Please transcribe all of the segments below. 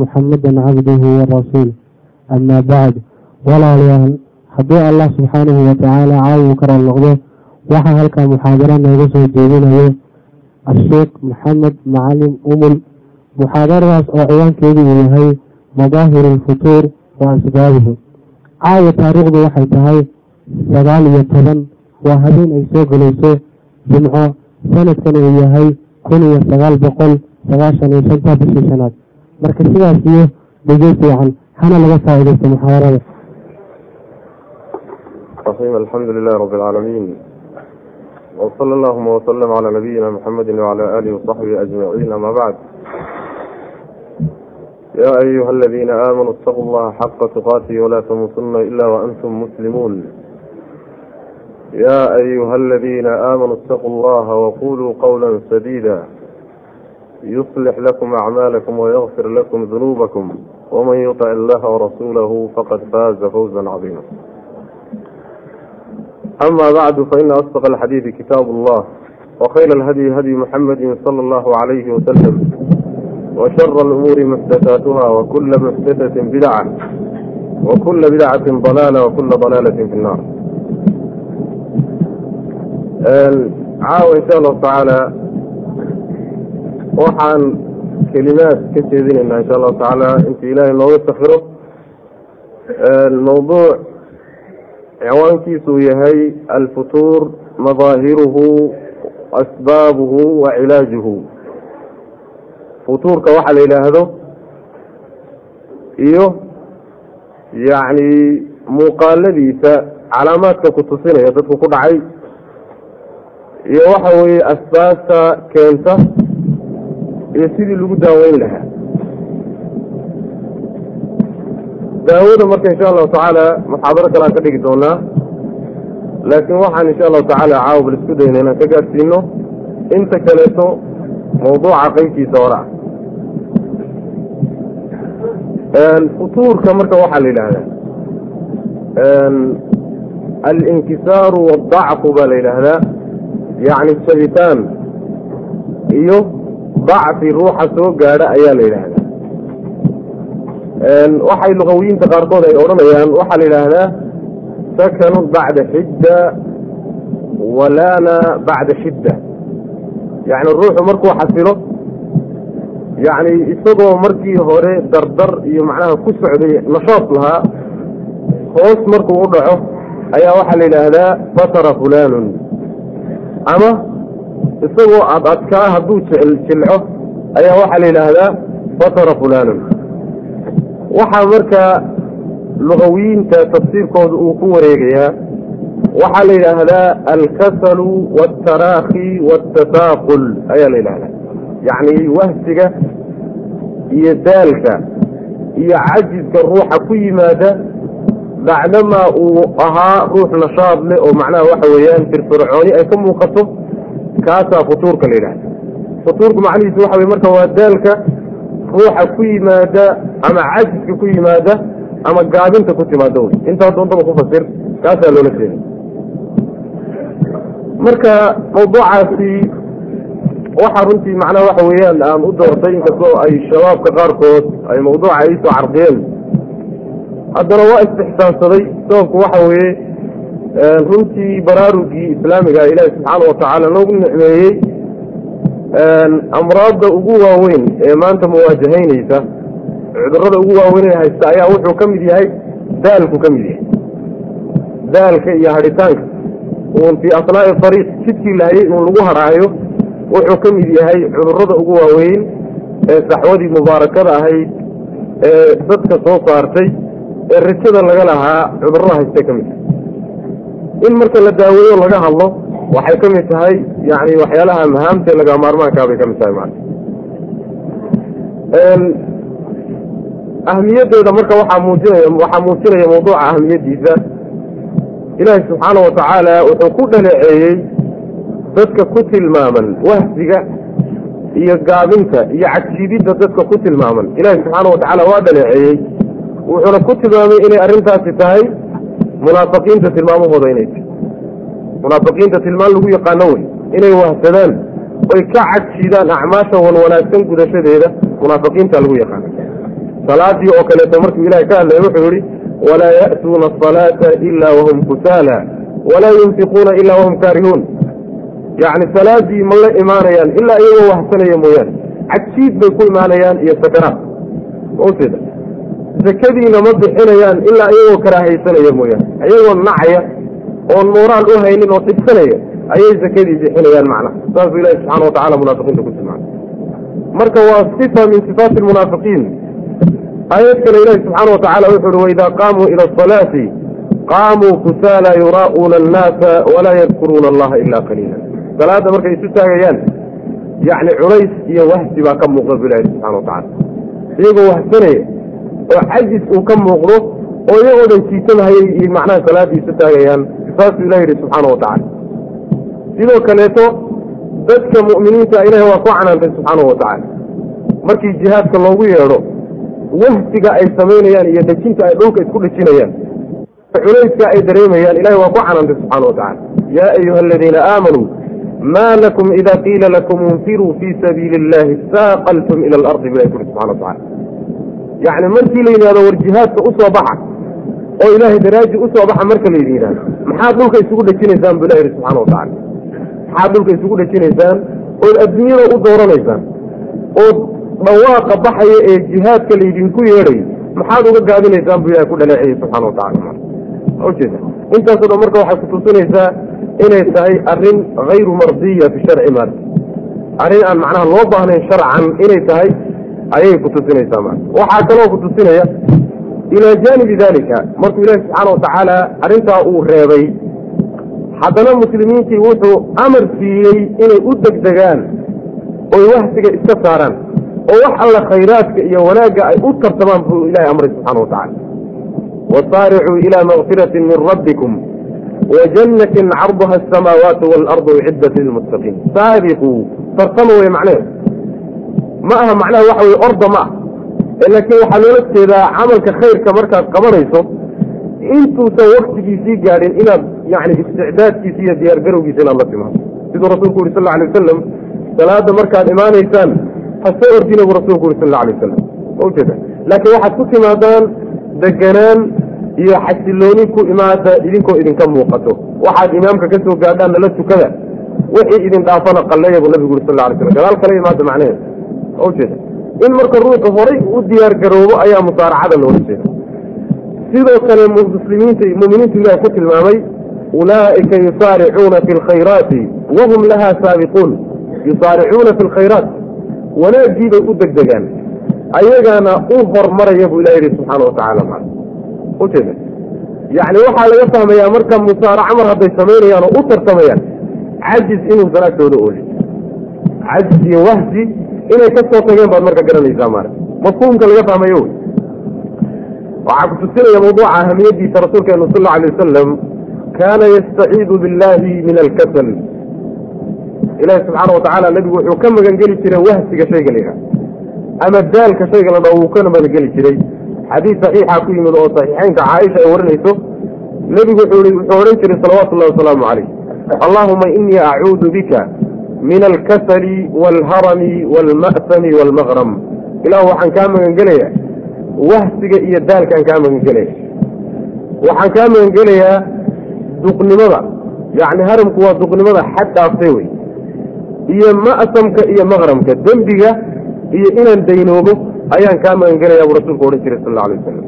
muxamadan cabduhu warasuul amaa bacd walaalayaal haddii allah subxaanahu watacaala caawi kara noqdo waxaa halkaa muxaadaro nooga soo jeedinayo asheekh maxamed macalin umul muxaadaradaas oo ciwaankeedu uu yahay madaahiru alfutuur wa asbaabuhu caawa taariikhdu waxay tahay sagaal iyo toban waa habeen ay soo gelayso jimco sanadkan uu yahay kun iyo sagaal boqol sagaashan iyo shanta bishii shanaad marka sidaas iyo degey fiican hana laga faaidaysto muxaadarada raxiim alxamdu lilahi rabbi alcaalamiin wsala allahuma wasalam calaa nabiyina muxamedi wacala alihi wasaxbihi ajmaciin ama bacd. Yaa ayuha aladiina aamanuu itaquu llaha xaqa tuqaatihi walaa tamuutunna ila waantum muslimuun. Ya ayuha aladiina aamanuu itaquu allaha waquluu qowla sadiida يصلح لكم أعمالكم ويغفر لكم ذنوبكم ومن يطع الله ورسوله فقد فاز فوزا عظيما أما بعد فإن أصدق الحديث كتاب الله وخير الهدي هدي محمد صلى الله عليه وسلم وشر الأمور محدثاتها وكل محدثة بدعة وكل بدعة ضلالة وكل ضلالة في النار عاو إن شاء الله تعالى waxaan kelimaad ka jeedinaynaa insha allahu tacaala inta ilaahay nooga safiro mawduuc ciwaankiisuu yahay alfutuur madaahiruhu asbaabuhu wa cilaajuhu. Futuurka waxa la yidhaahdo iyo yacni muuqaaladiisa calaamaadka ku tusinaya dadku ku dhacay iyo waxa weeye asbaabta keenta iyo sidii lagu daaweyn lahaa. Daawada marka insha allahu tacaala muxaadaro kale aan ka dhigi doonaa laakiin waxaan insha allahu tacaala caawa bal isku dayna inaan ka gaadsiino inta kaleeto mawduuca qeybtiisa hore ah. Futuurka marka waxaa la yidhaahdaa alinkisaaru waaldacfu baa la yidhaahdaa yacni jabitaan iyo dacfi ruuxa soo gaadha ayaa la yidhaahdaa. Waxay luqawiyiinta qaarkood ay odhanayaan waxaa la yidhaahdaa sakanun bacda xidda walaana bacda shidda. Yacni ruuxu markuu xasilo yacni isagoo markii hore dardar iyo macnaha ku socday nashaad lahaa hoos markuu u dhaco ayaa waxaa la yidhaahdaa fatara fulaanun ama isagoo ad adkaa hadduu jilco ayaa waxaa la yidhaahdaa fatara fulaanun waxaa markaa luqawiyiinta tafsiirkooda uu ku wareegayaa waxaa la yidhaahdaa alkasalu waaltaraakhi waatasaaqul ayaa la yidhahdaa yacni wahsiga iyo daalka iyo cajiska ruuxa ku yimaada bacdamaa uu ahaa ruux nashaad leh oo macnaha waxa weeyaan firfircooni ay ka muuqato kaasaa futuurka la yidhahda. Futuurku macnihiisu waxa wey marka waa daalka ruuxa ku yimaada ama cajiska ku yimaada ama gaabinta ku timaada wey intaa doontaba ku fasir kaasaa loola jeeda marka mawduucaasi waxa runtii macnaha waxa weeyaan aan u doortay inkastoo ay shabaabka qaarkood ay mawduuca iisoo carqiyeen. Haddana waa istixsaansaday sababku waxa weeye runtii baraarugii islaamiga ilaahi subxaana watacaala noogu nicmeeyey amraadda ugu waaweyn ee maanta muwaajahaynaysa cudurrada ugu waaweyn ee haysta ayaa wuxuu ka mid yahay daalku ka mid yahay. Daalka iyo hadhitaanka uun fii asnaa'i ariiq jidkii lahayay uun lagu hadhaayo wuxuu ka mid yahay cudurrada ugu waaweyn ee saxwadii mubaarakada ahayd ee dadka soo saartay ee rajada laga lahaa cudurrada haystay ka mid tahay in marka la daaweeyo laga hadlo waxay ka mid tahay yani waxyaalaha mahaamtee laga maarmaankaa bay ka mid tahay maana ahmiyaddeeda marka waxaa muujinaya waxaa muujinaya mawduuca ahmiyaddiisa. Ilaahi subxaana watacaala wuxuu ku dhaleeceeyey dadka ku tilmaaman wahsiga iyo gaabinta iyo cagsiididda dadka ku tilmaaman. Ilaahi subxaana watacaala waa dhaleeceeyey. Wuxuuna ku tilmaamay inay arrintaasi tahay munaafiqiinta tilmaamahooda inay tahay. Munaafiqiinta tilmaan lagu yaqaano wey inay wahsadaan oy ka cagsiidaan acmaasha wan wanaagsan gudashadeeda munaafiqiinta lagu yaqaano. Salaadii oo kaleeto markuu ilahay ka hadlaya wuxuu yihi walaa ya'tuuna asalaata ila wahum kusaala walaa yunfiquuna ila wahum kaarihuun. Yacni salaadii ma la imaanayaan ilaa iyagoo wahsanaya mooyaane. Cajiib bay ku imaanayaan iyo sakaraad sakadiina ma bixinayaan ilaa iyagoo karaahaysanaya mooyaane iyagoo nacaya oon moraal u haynin oo dhibsanaya ayay sakadii bixinayaan macnaha. Saasuu ilahi subxana watacala munaafiqiinta ku tilmaamay. Marka waa sifa min sifaati almunaafiqiin aayad kale ilahi subxaana watacala wuxu uhi waidaa qaamuu ila asalaati qaamuu kusaala yuraa'uuna annaasa walaa yadkuruuna allaha ila qaliila salaadda markay isu taagayaan yacni culays iyo wahsi baa ka muuqda bu ilahi subxana watacala iyagoo wahsanaya oo cajis uu ka muuqdo oo iyagoo dhan jiisanhayay macnaha salaaddii isu taagayaan saasuu ilah yidhi subxaana watacala sidoo kaleeto dadka mu'miniinta ilahi waa ku canaantay subxaanahu watacala markii jihaadka loogu yeedho wahsiga ay samaynayaan iyo dhejinta ay dhulka isku dhejinayaan culayska ay dareemayaan ilahi waa ku canaantay subxana watacala yaa ayuha aladiina aamanuu ma lakum ida qiila lakum infiruu fii sabiili illahi saaqaltum ila alardi bilahi kuri subxana watacala yacni markii la yidhahdo war jihaadka u soo baxa oo ilaahay daraaji u soo baxa marka la yidhahdo maxaad dhulka isugu dhejinaysaan bu ilah yidhi subxana watacala maxaad dhulka isugu dhejinaysaan ood adduunyada u dooranaysaan. Ood dhawaaqa baxaya ee jihaadka laydinku yeedhayo maxaad uga gaabinaysaan bu ilahay ku dhaleeciyey subxana watacala ujeeda intaasoo dhan marka waxay kutusinaysaa inay tahay arrin hayru mardiya fi sharci maada arrin aan macnaha loo baahnayn sharcan inay tahay ayay kutusinaysaa maata waxaa kaloo kutusinaya ilaa jaanibi dalika markuu ilaahi subxaana watacaala arrintaa uu reebay haddana muslimiintii wuxuu amar siiyey inay u degdegaan oy wahsiga iska saaraan oo wax alla khayraadka iyo wanaagga ay u tartamaan buu ilahay amray subxana watacala wasaaricuu ilaa makfirati min rabbikum wajannatin carduha asamaawaatu waalardu uciddat lilmuttaqiin saabiquu tartama wey macneheed ma aha macnaha waxa weye orda ma ah laakiin waxaa loola jeedaa camalka khayrka markaad qabanayso intuusan waktigiisii gaadhin inaad yani isticdaadkiisa iyo diyaargarowgiisa inaad la timaado. Siduu rasulku yuri sal alay wasalam salaada markaad imaanaysaan ha soo ordina buu rasulku yuri sal alay wasalam ma ujeeda laakiin waxaad ku timaadaan deganaan iyo xasilooni ku imaada idinkoo idinka muuqato. Waxaad imaamka ka soo gaadhaan nala tukada. Wixii idin dhaafana qalleeya buu nabigu yuri sal la alay slam gadaal kala imaada macnaheed ma ujeeda. In marka ruuxu horay u diyaar garoobo ayaa musaaracada loola jeeda sidoo kale muslimiinta muminiintu ilahi ku tilmaamay ulaa'ika yusaaricuuna fi lkhayraati wahum laha saabiquun. Yusaaricuuna fi lkhayraat wanaaggii bay u degdegaan. Ayagaana u hormaraya buu ilah yidhi subxaana watacala ma ujeeda. Yacni waxaa laga fahmayaa marka musaaraco mar hadday samaynayaan oo u tartamayaan cajis inuusan agtooda oolin cajis iyo wahsi inay ka soo tageen baad marka garanaysaa maara mafhuumka laga fahmayo waxaa kutusinaya mawduuca ahamiyadiisa rasuulkeenu sal alla alay wasalam kaana yastaciidu billahi min alkasal. Ilahi subxaana watacaala nebigu wuxuu ka magangeli jiray wahsiga shayga la yidhaha ama daalka shayga la dhaho wuu kana magangeli jiray. Xadiis saxiixa ku yimid oo saxiixeynka caaisha ay warinayso nebigu wuxuu odhan jiray salawaatu llahi wasalaamu calayh. Allahuma inii acuudu bika min alkasali waalharami waalma'sami waalmaqram ilahu waxaan kaa magangelayaa wahsiga iyo daalkaan kaa magangelaya waxaan kaa magangelayaa duqnimada yacni haramku waa duqnimada xad dhaaftay wey iyo ma'samka iyo maqramka dembiga iyo inaan daynoobo ayaan kaa magangelaya buu rasuulku odhan jiray sal alla alay wasalam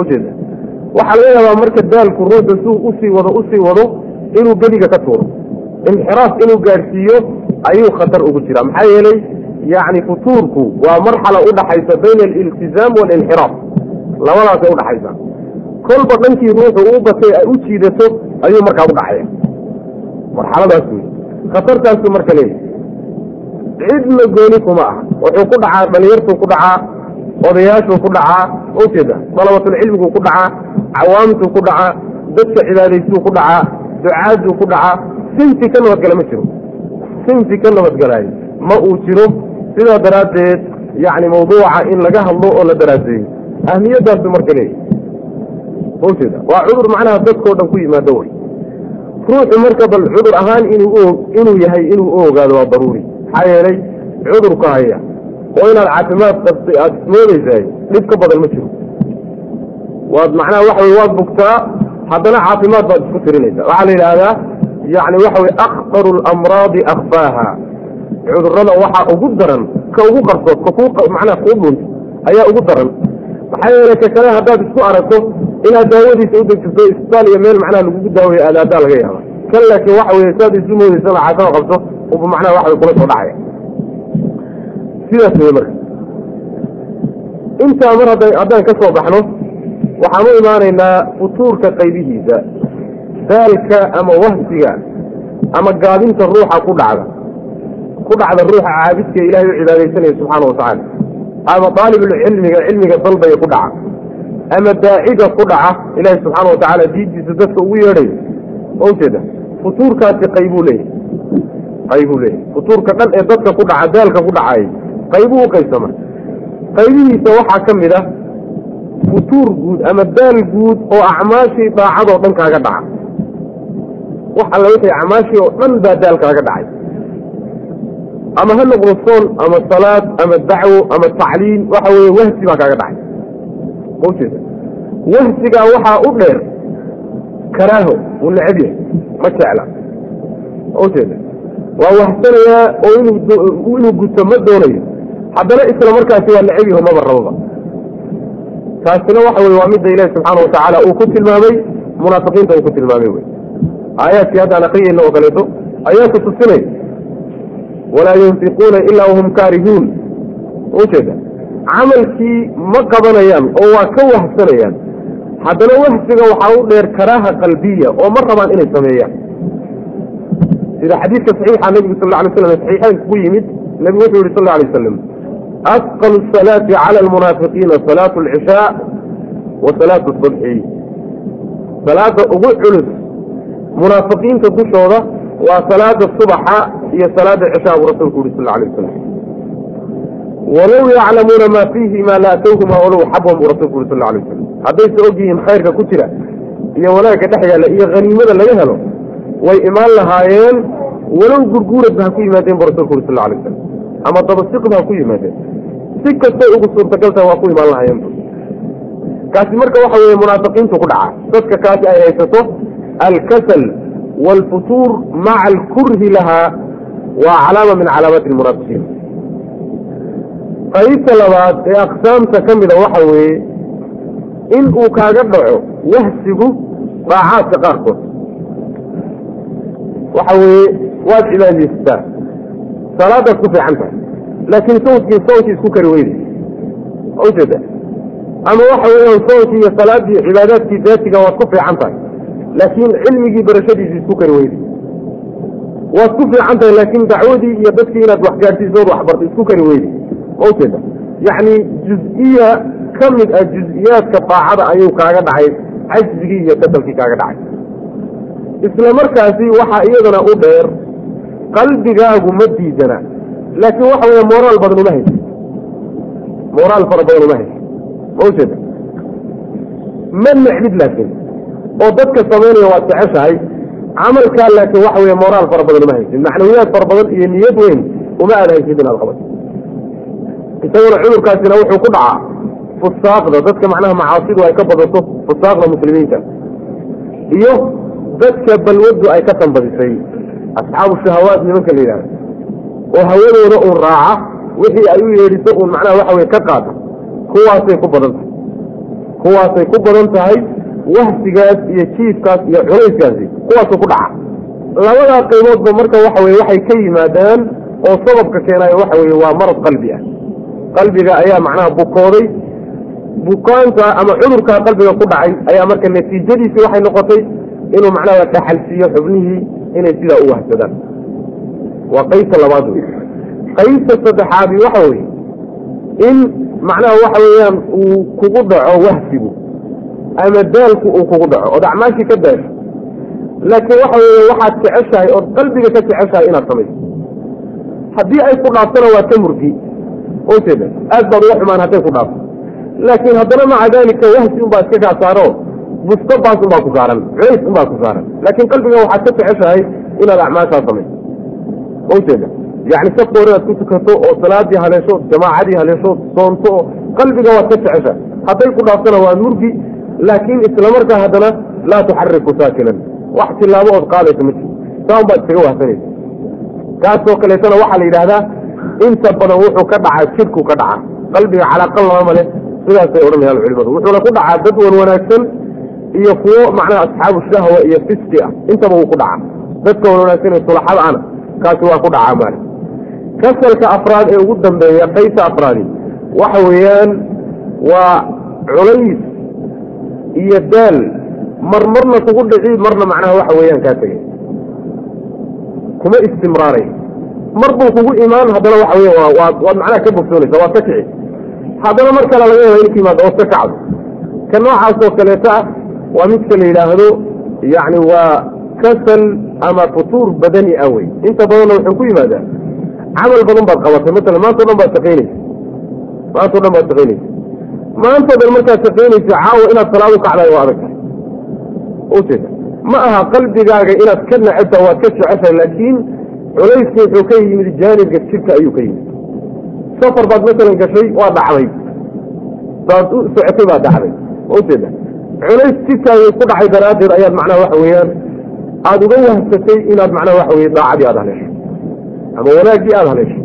ujeeda waxaa laga yaabaa marka daalku ruuxu suu u sii wado u sii wado inuu gediga ka tuuro inxiraaf inuu gaadhsiiyo ayuu khatar ugu jiraa maxaa yeelay yacni futuurku waa marxala udhaxaysa bayna aliltizaam waalinxiraaf labadaasay udhaxaysa kolba dhankii ruuxu uu batay ay u jiidato ayuu markaa udhacaya marxaladaas wey khatartaasu marka leeyahy cidna gooni kuma aha wuxuu ku dhacaa dhalinyartuu ku dhacaa odayaashuu ku dhacaa ujeeda dalabatulcilmiguu ku dhacaa cawaamtuu ku dhacaa dadka cibaadaystuu ku dhacaa ducaaduu ku dhacaa sinfi ka nabadgala ma jiro. Sinfi ka nabadgalaayo ma uu jiro sidaa daraaddeed yacni mawduuca in laga hadlo oo la daraaseeyo ahmiyadaasu marka leeyahy ujeeda waa cudur macnaha dadkao dhan ku yimaado wey ruuxu marka bal cudur ahaan inuu inuu yahay inuu u ogaado waa daruuri. Maxaa yeelay cudurka haya. Oo inaad caafimaad qabtay aada ismoodaysahay dhib ka badan ma jiro. Waad macnaha waxa wey waad bugtaa haddana caafimaad baad isku tirinaysaa. Waxaa la yidhaahdaa yani waxa wey akhtaru lamraadi akfaaha cudurrada waxaa ugu daran ka ugu qarsood ka ku macnaha kuu dhuunta ayaa ugu daran. Maxaa yeelay ka kale haddaad isku aragto inaad daawadiisa u degsato isbitaal iyo meel macnaha lagugu daawayo aadaadaa laga yaaba kan laakiin waxa weye saad isu moodaysana caafima qabto uba macnaha waxa way kula soo dhacaya sidaas wey marka. Intaa mar hadda haddaan ka soo baxno waxaan u imaanaynaa futuurka qaybihiisa daalka ama wahsiga ama gaabinta ruuxa ku dhacda. Ku dhacda ruuxa caabidka ilahay u cibaadaysanaya subxaana watacaala ama daalibulcilmiga cilmiga dalbaya ku dhaca. Ama daaciga ku dhaca ilaahi subxaana watacaala diintiisa dadka ugu yeedhayo ujeeda futuurkaasi qaybuu leeyahy qaybuu leeyahy futuurka dhan ee dadka ku dhaca daalka ku dhacay qaybuu u qaybsama qaybihiisa waxaa ka mid ah futuur guud ama daal guud oo acmaashii daacadoo dhan kaaga dhaca wax alla wixii acmaashii oo dhan baa daal kaaga dhacay. Ama ha noqdo soon ama salaad ama dacwo ama tacliim waxa weeye wahsi baa kaaga dhacay. Ujeeda wahsigaa waxaa u dheer karaaho uu neceb yahay ma jecla. Ujeeda waa wahsanayaa oo inuu guto ma doonayo. Haddana isla markaasi waa neceb yaho maba rababa. Taasina waxa weye waa midda ilaahi subxaana watacaala uu ku tilmaamay munaafiqiinta uu ku tilmaamay wey aayaadkii haddaan akriyeyna oo kaleeto ayaa ku tusinay. Walaa yunfiquuna ilaa wahum kaarihuun. Ujeeda camalkii ma qabanayaan oo waa ka wahsanayaan. Haddana wahsiga waxaa u dheer karaaha qalbiya oo ma rabaan inay sameeyaan. Sida xadiidka saxiixa nebigu sal alay slam saxiixaynka ku yimid nebigu wuxuu yihi sal alay wasalam asqalu asalaati cala almunaafiqiina salaatu alcishaa wa salaatu subxi salaada ugu culus munaafiqiinta dushooda waa salaada subaxa iyo salaada cishaa buu rasuulku yihi sal alay wasalam walow yaclamuuna maa fiihima laatowhuma walow xabwan buu rasulku yuri sal alay wasalam haddayse og yihiin khayrka ku jira iyo wanaagga dhex yaalla iyo haniimada laga helo way imaan lahaayeen walow gurguuradba ha ku yimaadeen buu rasulku yuri sal alay wasalam ama dabasiqba ha ku yimaadeen. Si kastay ugu suurtagaltaha waa ku imaan lahaayeen kaasi marka waxa weeye munaafiqiintu ku dhaca dadka kaasi ay haysato alkasal waalfutuur maca alkurhi lahaa waa calaama min calaamaati almunaafiqiin qaybta labaad ee aqsaamta ka mida waxa weeye in uu kaaga dhaco wahsigu daacaadka qaarkood waxa weeye waad cibaadaysataa salaadaad ku fiican tahay laakiin sawdkii sawnkii isku kari weyday ujeeda laakiin cilmigii barashadiisi isku kari weyday waad ku fiican tahay laakiin dacwadii iyo dadkii inaad waxgaadhsiisood waxbartay isku kari weyday ujeeda yacni juz-iya ka mid ah juz-iyaadka daacada ayuu kaaga dhacay cajzigii iyo kasalkii kaaga dhacay. Isla markaasi waxaa iyadana u dheer qalbigaagu ma diidana. Laakiin waxa weeye moraal badan uma haysa moraal fara badan uma haysa ma ujeeda ma necdid laakiin oo dadka samaynaya waad jeceshahay. Camalkaa laakiin waxa weeye moraal fara badan uma haysid. Macnawiyaad fara badan iyo niyad weyn uma aad haysid inaad qabato isaguna cudurkaasina wuxuu ku dhacaa fusaaqda dadka macnaha macaasidu ay ka badato fusaaqda muslimiinta. Iyo dadka balwadu ay ka tambadisay asxaabu shahawaat nimanka la yidhahda oo hawadooda uun raaca wixii ay u yeedhiso uun macnaha waxa weye ka qaata kuwaasay ku badan tahay. Kuwaasay ku badan tahay wahsigaas iyo jiifkaas iyo culayskaasi kuwaasuu ku dhaca. Labadaa qayboodba marka waxa weye waxay ka yimaadaan oo sababka keenayo waxa weye waa marad qalbi ah. Qalbiga ayaa macnaha bukooday bukaanka ama cudurkaa qalbiga ku dhacay ayaa marka natiijadiisii waxay noqotay inuu macnaha dhaxalsiiyo xubnihii inay sidaa u wahsadaan. Waa qaybta labaad wey qaybta saddexaadi waxa weye in macnaha waxa weeyaan uu kugu dhaco wahsigu ama daalku uu kugu dhaco ood acmaashii ka daasho laakiin waxa weeye waxaad jeceshahay ood qalbiga ka jeceshahay inaad samayso. Haddii ay ku dhaaftona waa ka murgi ujeeda aad baad uga xumaan hadday ku dhaafto. Laakiin haddana maca daalika wahsi unbaa iska kaa saaro busto baas unbaa ku saaran culays unbaa ku saaran. Laakiin qalbiga waxaad ka jeceshahay inaad acmaashaa samayso. Ujeeda yacni safka hore inaad ku tukato oo salaadii haleesho jamaacadii haleesho soonto oo qalbiga waad ka jecesha hadday ku dhaaftana waa murgi laakiin islamarkaa haddana laa tuxariku saakinan. Wax tilaabo ood qaadaysa ma jiro. Saan baad iskaga wahsanaysa kaasoo kaleetana waxaa la yidhaahdaa inta badan wuxuu ka dhacaa jidhku ka dhaca qalbiga calaaqa lamama leh sidaasay odhanayaan culimadu wuxuuna ku dhacaa dad wan wanaagsan iyo kuwo macnaha asxaabu shahwa iyo fiski ah. Intaba wuu ku dhacaa. Dadka wan wanaagsan ee sulaxada ana kaasi waa ku dhacaa maali. Kasalka afraad ee ugu dambeeya qaysa afraadi? Waxa weeyaan waa culays iyo daal. Mar marna kugu dhici marna macnaha waxa weeyaan kaa tegay kuma istimraaray mar buu kugu imaan haddana waxa weya waa waad macnaha ka bogsoonaysa waad ka kici. Haddana mar kale laga yaaba in ka yimaado ood ka kacdo. Ka noocaas oo kaleeta ah waa midka la yidhaahdo yacni waa kasal ama futuur badani ah wey inta badanna wuxuu ku yimaadaa camal badan baad qabatay. Masalan maanta o dhan baad shaqaynaysa. Maanta o dhan baad shaqaynaysa maanta dhan markaad shaqaynaysa caawa inaad salaad u kacdaay waa adag. Ujeeda ma aha qalbigaaga inaad ka necebta waad ka jeceshahay laakiin culayska wuxuu ka yimid jaanibka jidhka ayuu ka yimid. Safar baad masalan gashay waa dhacday. Saad u socotay baa dhacday. Ujeeda culays jidkaaga ku dhacay daraaddeed ayaad macnaha waxa weeyaan. Aada uga wahsatay inaad macnaha waxa weye daacadii aada haleesho ama wanaaggii aada haleesho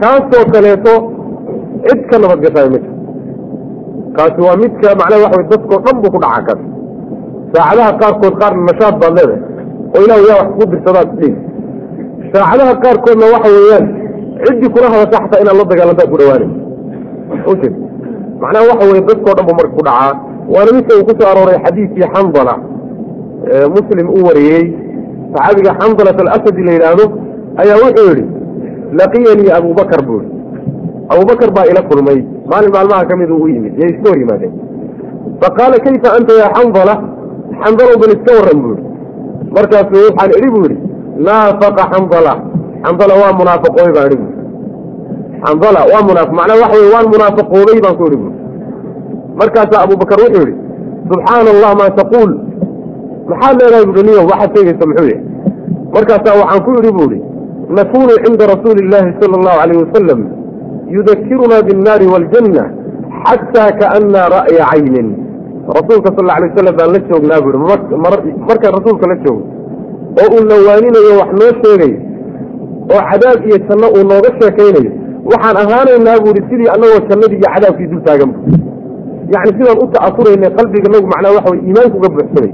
kaasoo kaleeto cid ka nabadgashaay ma jir kaasi waa midka macnaha waxa wey dadkao dhan buu ku dhacaa kaas. Saacadaha qaarkood qaarna nashaad baad leedahay. Oo ilahu yaa wax kugu dirsadaad isdhiig saacadaha qaarkoodna waxa weeyaan ciddii kula hadasha xataa inaad la dagaalantaa ku dhawaanay ujeed macnaha waxa weye dadkao dhan buu marka ku dhacaa. Waana midka uu ku soo arooray xadiidkii xandala muslim uu wariyey. Saxaabiga xandalat alasadi la yidhaahdo ayaa wuxuu yidhi laqiyanii abubakar buu yihi abubakar baa ila kulmay maalin maalmaha ka uu u yimid yay iska hor yimaadeen faqaala kayfa anta yaa xandala xandalow bal iska warran buu yihi markaasuu waxaan idhi buu yidhi naafaqa xandala xandala waa munaafaqooy baan idhi bu xandala waa munaafiq macnaa waxa weye waan munaafaqoobay baan ku idhi bu markaasaa abubakar wuxuu yidhi subxaana allah maa taquul maxaad leedahay? buui niyo waxaad sheegaysa muxuu yahay markaasaa waxaan ku idhi bu ihi nakunu cinda rasuuli illaahi sala allahu alayh wasalam yudakirunaa binnaari waaljanna xataa kaanaa ra'ya caynin rasuulka sal alay waslam baan la joognaa buu markaan rasuulka la joogo oo uu lawaaninayo wax noo sheegayo oo cadaab iyo janno uu nooga sheekaynayo waxaan ahaanaynaa buu ihi sidii annagoo jannadii iyo cadaabkii dul taagan bu yacni sidaan u ta'afuraynay qalbiganagu macnaa waxa way iimaankuga buxsanay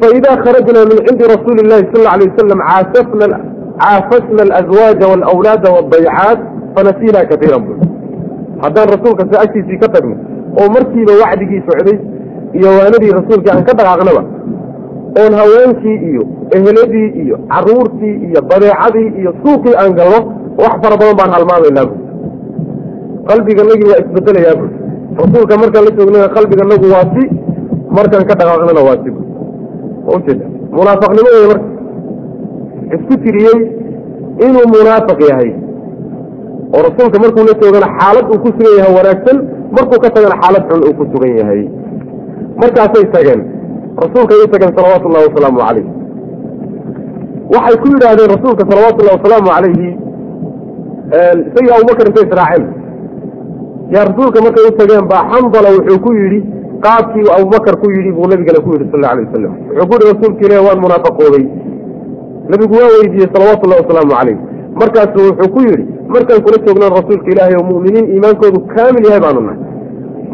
fa idaa kharajnaa min cindi rasuuli illahi sal alla alay wasalam caasafna عافسنا الأزواج والأولاد والضيعات فنسينا كثيرا هذا رسولك سأشي في كتبنا ومركي بوعدك سعودي يواندي رسولك أن كتب أغنبا oon haweenkii iyo eheladii iyo caruurtii iyo badeecadii iyo suuqii aan galno wax fara badan baan halmaamaynaa bu qalbiganagii waa isbedelayaa bu rasuulka markaan la joognana qalbiganagu waa si markaan ka dhaqaaqnana waa si ujeeda munaafaqnimo wey marka isku tiriyey inuu munaafiq yahay. oo rasuulka markuu la joogana xaalad uu ku sugan yahay wanaagsan markuu ka tagana xaalad xun uu ku sugan yahay. Markaasay tageen. Rasuulkay u tageen salawaatu ullahi wasalaamu calayh waxay ku yidhaahdeen rasuulka salawaatu ullahi wasalaamu calayhi isagii abubakar intay israaceen yaa rasuulka markay u tageen baa xandala wuxuu ku yidhi qaabkii abubakar ku yidhi buu nabigana ku yidhi sal alla alay wasalam wuxuu ku yihi rasuulka ilahi waan munaafaqoobay nabigu waa weydiiyey salawaatu ullahi wasalaamu calayh. Markaasu wuxuu ku yidhi markaan kula joognoon rasuulka ilaahay oo mu'miniin iimaankoodu kaamil yahay baanu nahay.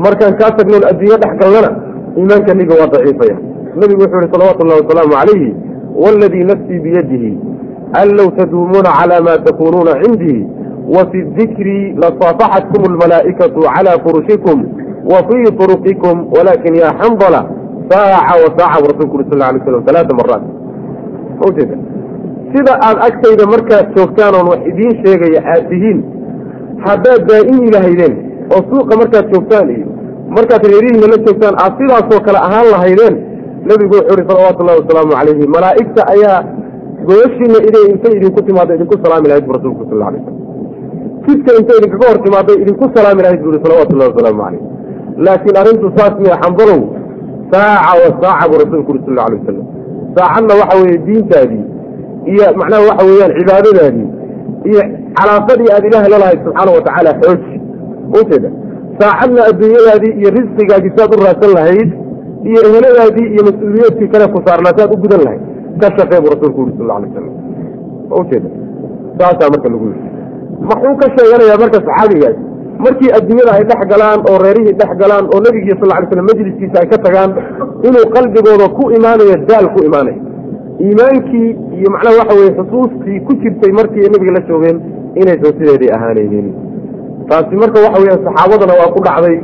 Markaan kaa tagnoon adduunyo dhex galnana iimaanka niga waa daciifaya. Nabigu wuxuu yihi salawaatu ullahi wasalaamu calayhi waaladii nafsii biyadihi an low taduumuuna calaa maa takuunuuna cindii wa fi dikri lasaafaxatkum almalaa'ikatu calaa furushikum wa fii turuqikum walaakin yaa xandala saaca wa saaca bu rasulku uri sal alay slam alaaa maraat ma sida aad agtayda markaad joogtaan oon wax idiin sheegaya aad tihiin haddaad daa'imi lahaydeen oo suuqa markaad joogtaan iyo markaad reerihiina la joogtaan aad sidaasoo kale ahaan lahaydeen nebigu wuxuu ihi salawaatu ullahi wasalaamu calayhi. Malaa'igta ayaa gooshiina iday intay idinku timaado idinku salaami lahayd bu rasulku sal alay slam jidka intay idinkaga hor timaaday idinku salaami lahayd bu ihi salawatu ullahi wasalaamu calayh laakiin arrintu saas miya xambalow saaca wa saaca buu rasulku uri sal la alay wasalam saacadna waxa weeye diintaadii iyo macnaha waxa weeyaan cibaadadaadii iyo calaaqadii aada ilaahay lalahayd subxaana watacaala xooji ujeeda saacadna adduunyadaadii iyo risqigaagii saad u raadsan lahayd iyo eheladaadii iyo mas'uuliyaedkii kale ku saarnaa saad u gudan lahayd. Ka shaqee buu rasulku yuri sal alay slam ujeeda saasaa marka lagu yiri. Maxuu ka sheeganayaa marka saxaabigaas markii adduunyada ay dhex galaan oo reerihii dhex galaan oo nebigii sal lay slam majliskiisa ay ka tagaan inuu qalbigooda ku imaanayo daal ku imaanayo iimaankii iyo macnaha waxa weye xusuustii ku jirtay markii nebiga la joogeen inaysan sideedii ahaanaynin taasi marka waxa weya saxaabadana waa ku dhacday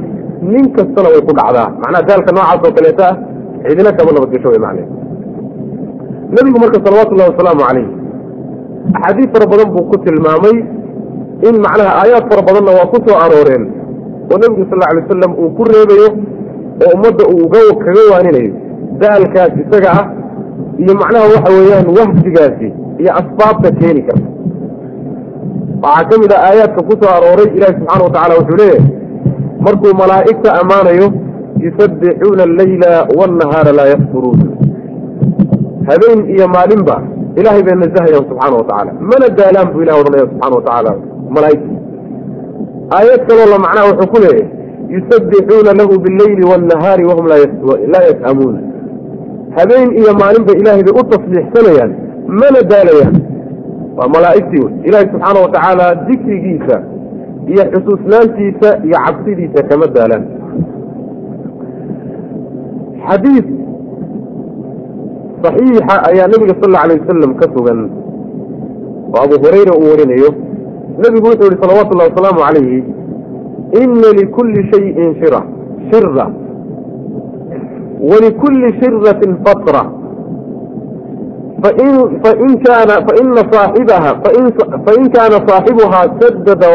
nin kastana way ku dhacdaa. Macnaha daalka noocaas oo kaleeta ah cidina kama nabadgesho way macne nebigu marka salawatullahi wasalaamu calayh axaadiis fara badan buu ku tilmaamay in macnaha aayaad fara badanna waa ku soo arooreen oo nebigu sal lla alay wasalam uu ku reebayo oo ummadda uu kaga waaninayo daalkaas isaga ah iyo macnaha waxa weeyaan wahsigaasi iyo asbaabta keeni karta. Waxaa ka mid ah aayaadka ku soo arooray ilaahi subxaana wa tacala wuxuu leeyahay markuu malaa'igta ammaanayo yusabbixuuna alleyla waannahaara laa yakfuruun habeen iyo maalinba ilahay bay nasahayaan subxaana wa tacaala. Mana daalaan buu ilah odhanaya subxana wa tacaala malaa'igta. Aayad kaloo la macnaha wuxuu ku leeyahay yusabbixuuna lahu bileyli waannahaari wahum laa yas'amuun habeen iyo maalinba ilaahay bay u tasbiixsanayaan mana daalayaan. Waa malaa'igtii wey. Ilaahay subxaana wa tacaala dikrigiisa iyo xusuusnaantiisa iyo cabsidiisa kama daalaan. Xadiid saxiixa ayaa nebiga sal alla alay wasalam ka sugan oo abu hurayra uu warinayo. Nebigu wuxuu yihi salawaatu ullahi wasalaamu calayhi ina likulli shayin shira. Shira walikulli shiratin fatra. Fain fain kaana faina saaxibaha fain kaana saaxibuhaa sadada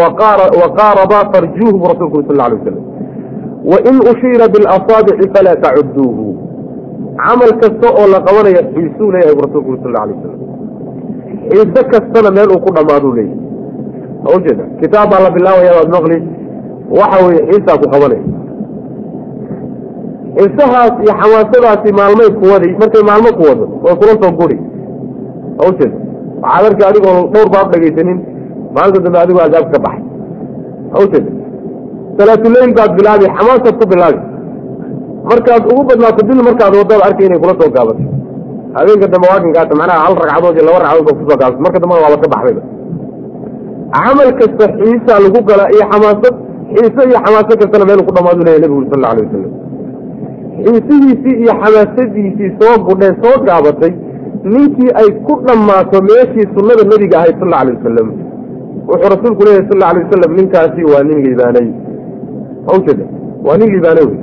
waqaaraba farjuuhu bu rasulku uri sal la alay wasalam wain ushiira bilasaabici falaa tacuduuhu camal kasta oo la qabanaya xiisuu leeyahay bu rasulku uri sal la alay wasalam xiise kastana meel uu ku dhammaaduu leeyahy ma ujeeda kitaab baa la bilaabaya baad maqli waxa weye xiisaa ku qabanaya xiisahaas iyo xamaasadaasi maalmay kuwadi markay maalmo ku wado way kula soo guri ujeeda waxaad arki adigoo dhowr baab dhegaysanin maalinta dambe adigoo adaab ka baxay. Ma ujeeda salaatuleyl baad bilaabi xamaasaad ku bilaabi. Markaad ugu badnaato bil markaad waddaad arkay inay kula soo gaabato. Habeenka dambe waakankaata macnaha hal ragcadood iyo laba ragcadood ba ku soo gaabato. Marka dambena waaba ka baxdayba camal kasta xiisaa lagu galaa iyo xamaasad xiise iyo xamaaso kastana meel ku dhamaadu leya nebigu sal alla alay wasalam xiisihiisii iyo xamaasadiisii soo budheen soo gaabatay ninkii ay ku dhammaato meeshii sunnada nebiga ahayd sal alay wasalam wuxuu rasuulku leeyahy sal alay wasalam ninkaasi waa nin liibaanay ma ujeeda waa nin liibaanay wey.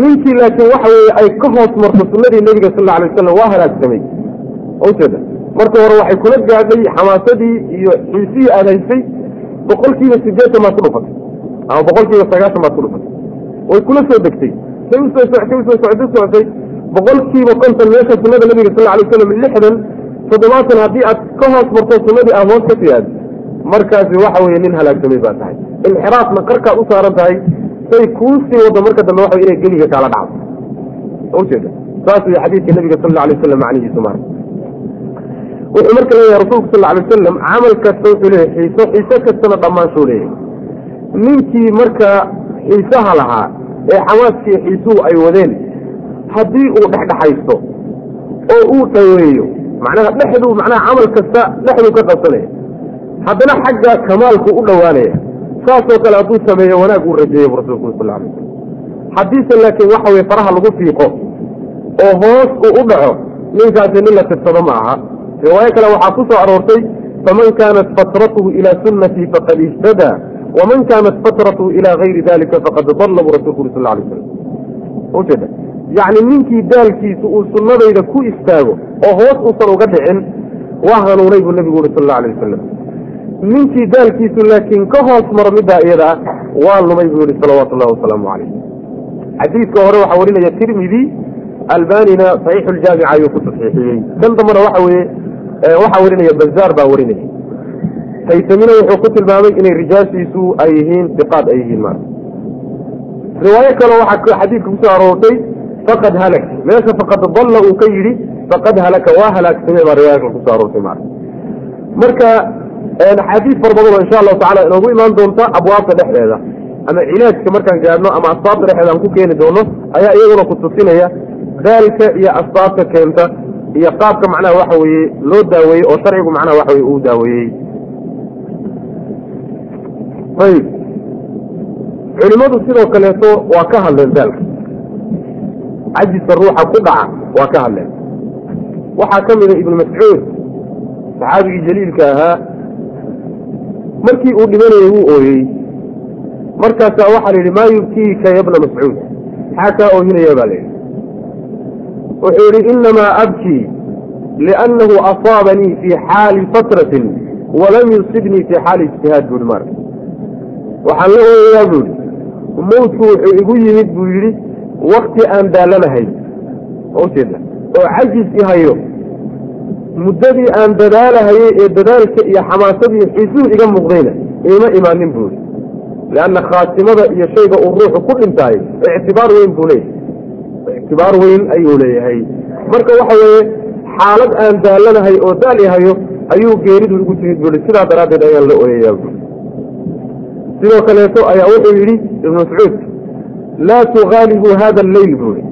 Ninkii laakiin waxa weeye ay ka hoos marto sunnadii nebiga sal alay wasalam waa halaagsamay. Ma ujeeda marka hore waxay kula gaadhay xamaasadii iyo xiisihii aad haysay boqolkiiba sideetan baad ku dhufatay ama boqolkiiba sagaashan baad ku dhufatay way kula soo degtay say u soo soctay u soo soctay soctay boqolkiiba konton meesha sunnada nabiga sal alay waslam lixdan toddobaatan haddii aad ka hoos marto sunnadii aad hoos ka tiyaad markaasi waxa weeye nin halaagsamay baa tahay. Inxiraafna qarkaad u saaran tahay say kuusii waddo marka dambe waxa inay geliga kaala dhacdo. Ujeeda saas wey xadiidka nabiga sal alla alay wasalam macnihiisu mara wuxuu marka leeyahay rasulku sal alay wasalam camal kasta wuxuu leeyahay xiiso xiise kastana dhammaansuu leeyahay ninkii marka xiisaha lahaa ee xamaaskii xiisuhu ay wadeen haddii uu dhexdhexaysto oo uu dhaweeyo macnaha dhexduu macnaha camal kasta dhexduu ka qabsanaya haddana xagga kamaalku u dhowaanaya saasoo kale hadduu sameeyo wanaag uu rajeeyo bu rasulku sal alay wasalam haddiise laakiin waxa weye faraha lagu fiiqo oo hoos uu u dhaco ninkaasi nin la tirsado ma aha. Riwaayo kale waxaa ku soo aroortay faman kaanat fatratuhu ilaa sunnatii faqad ihtadaa waman kaanat fatratuhu ilaa gayri dalika faqad dalla buu rasulku uri sal alay slam ujeeda yacni ninkii daalkiisu uu sunnadayda ku istaago oo hoos uusan uga dhicin waa hanuunay buu nebigu uri sal alla alay wasalam ninkii daalkiisu laakiin ka hoos maro middaa iyada ah waa lumay buu yihi salawaatu ullahi wasalaamu calayh xadiidka hore waxaa warinaya tirmidi albanina haysamina wuxuu ku tilmaamay inay rijaashiisu ay yihiin diqaad ay yihiin ma riwaayo kale waxaa xadiidka ku soo aroortay faqad halak. Meesha faqad dalla uu ka yidhi faqad halaka waa halaagsamay baa riwaaya kale ku soo aroortay ma marka axaadiis fara badan oo insha allahu tacala inoogu imaan doonta abwaabta dhexdeeda ama cilaajka markaan gaadhno ama asbaabta dhexdeeda aan ku keeni doono ayaa iyaguna ku tusinaya daalka iyo asbaabta keenta iyo qaabka macnaha waxa weeye loo daaweeyey oo sharcigu macnaha waxa weye uu daaweeyey ayib culimadu sidoo kaleeto waa ka hadleen daalka cajiska ruuxa ku dhaca waa ka hadleen. Waxaa ka mida ibnu mascuud saxaabigii jaliilka ahaa. Markii uu dhimanayey wuu ooyey. Markaasaa waxaa la yidhi maa yubkiika ya mascuud? Maxaa kaa oohinaya baa layidhi wuxuu yidhi inamaa abkii liannahu asaabanii fii xaali fatratin walam yusibnii fii xaali ijtihaad buuhi marka waxaan la ooyayaa buu yidhi mawdku wuxuu igu yimid buu yidhi wakti aan daalanahay. Ujeeda oo cajis i hayo. Muddadii aan dadaalahayey ee dadaalka iyo xamaasadii xisuhu iga muuqdayna iima imaanin buu yidhi. Lianna khaatimada iyo shayga uu ruuxu ku dhintaay ictibaar weyn buu leeyahay. Ictibaar weyn ayuu leeyahay. Marka waxa weeye xaalad aan daalanahay oo daal i hayo ayuu geeridu igu timid buu sidaa daraaddeed ayaan la ooyayaa buu sidoo kaleeto ayaa wuxuu yidhi ibnu mascuud laa tugaalibuu hada alleyl buui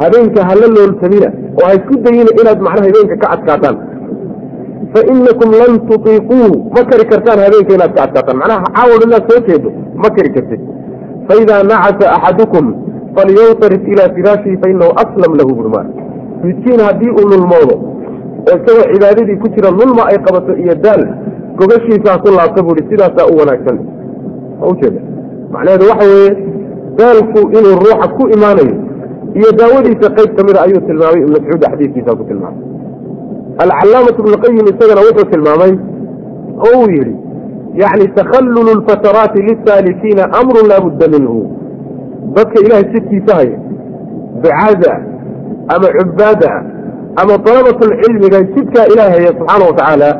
habeenka hala looltamina oo ha isku dayina inaad macnaha habeenka ka adkaataan. Fa inakum lan tutiiquu ma kari kartaan habeenka inaad ka adkaataan. Macnaha caawad inaad soo jeedo ma kari kartid. Faidaa nacasa axadukum falyawtarif ilaa firaashihi fainahu aslam lahu burmaan midkiin haddii uu lulmoodo oo isagoo cibaadadii ku jira lulma ay qabato iyo daal gogashiisaa ku laabta buuhi sidaasaa u wanaagsan ujeeda macnaheedu waxa weeye daalku inuu ruuxa ku imaanayo iyo daawadiisa qayb ka mida ayuu tilmaamay. Ibnu mascuud xadiiskiisa ku tilmaamay. Alcalaamatu ibnuqayim isagana wuxuu tilmaamay oo uu yidhi yacni takhallulu lfataraati lisaalikiina amrun laa budda minhu. Dadka ilaahay sidkiisa haya ducaada ama cubaada ama dalabatulcilmiga sidkaa ilahay haya subxaana wa tacaala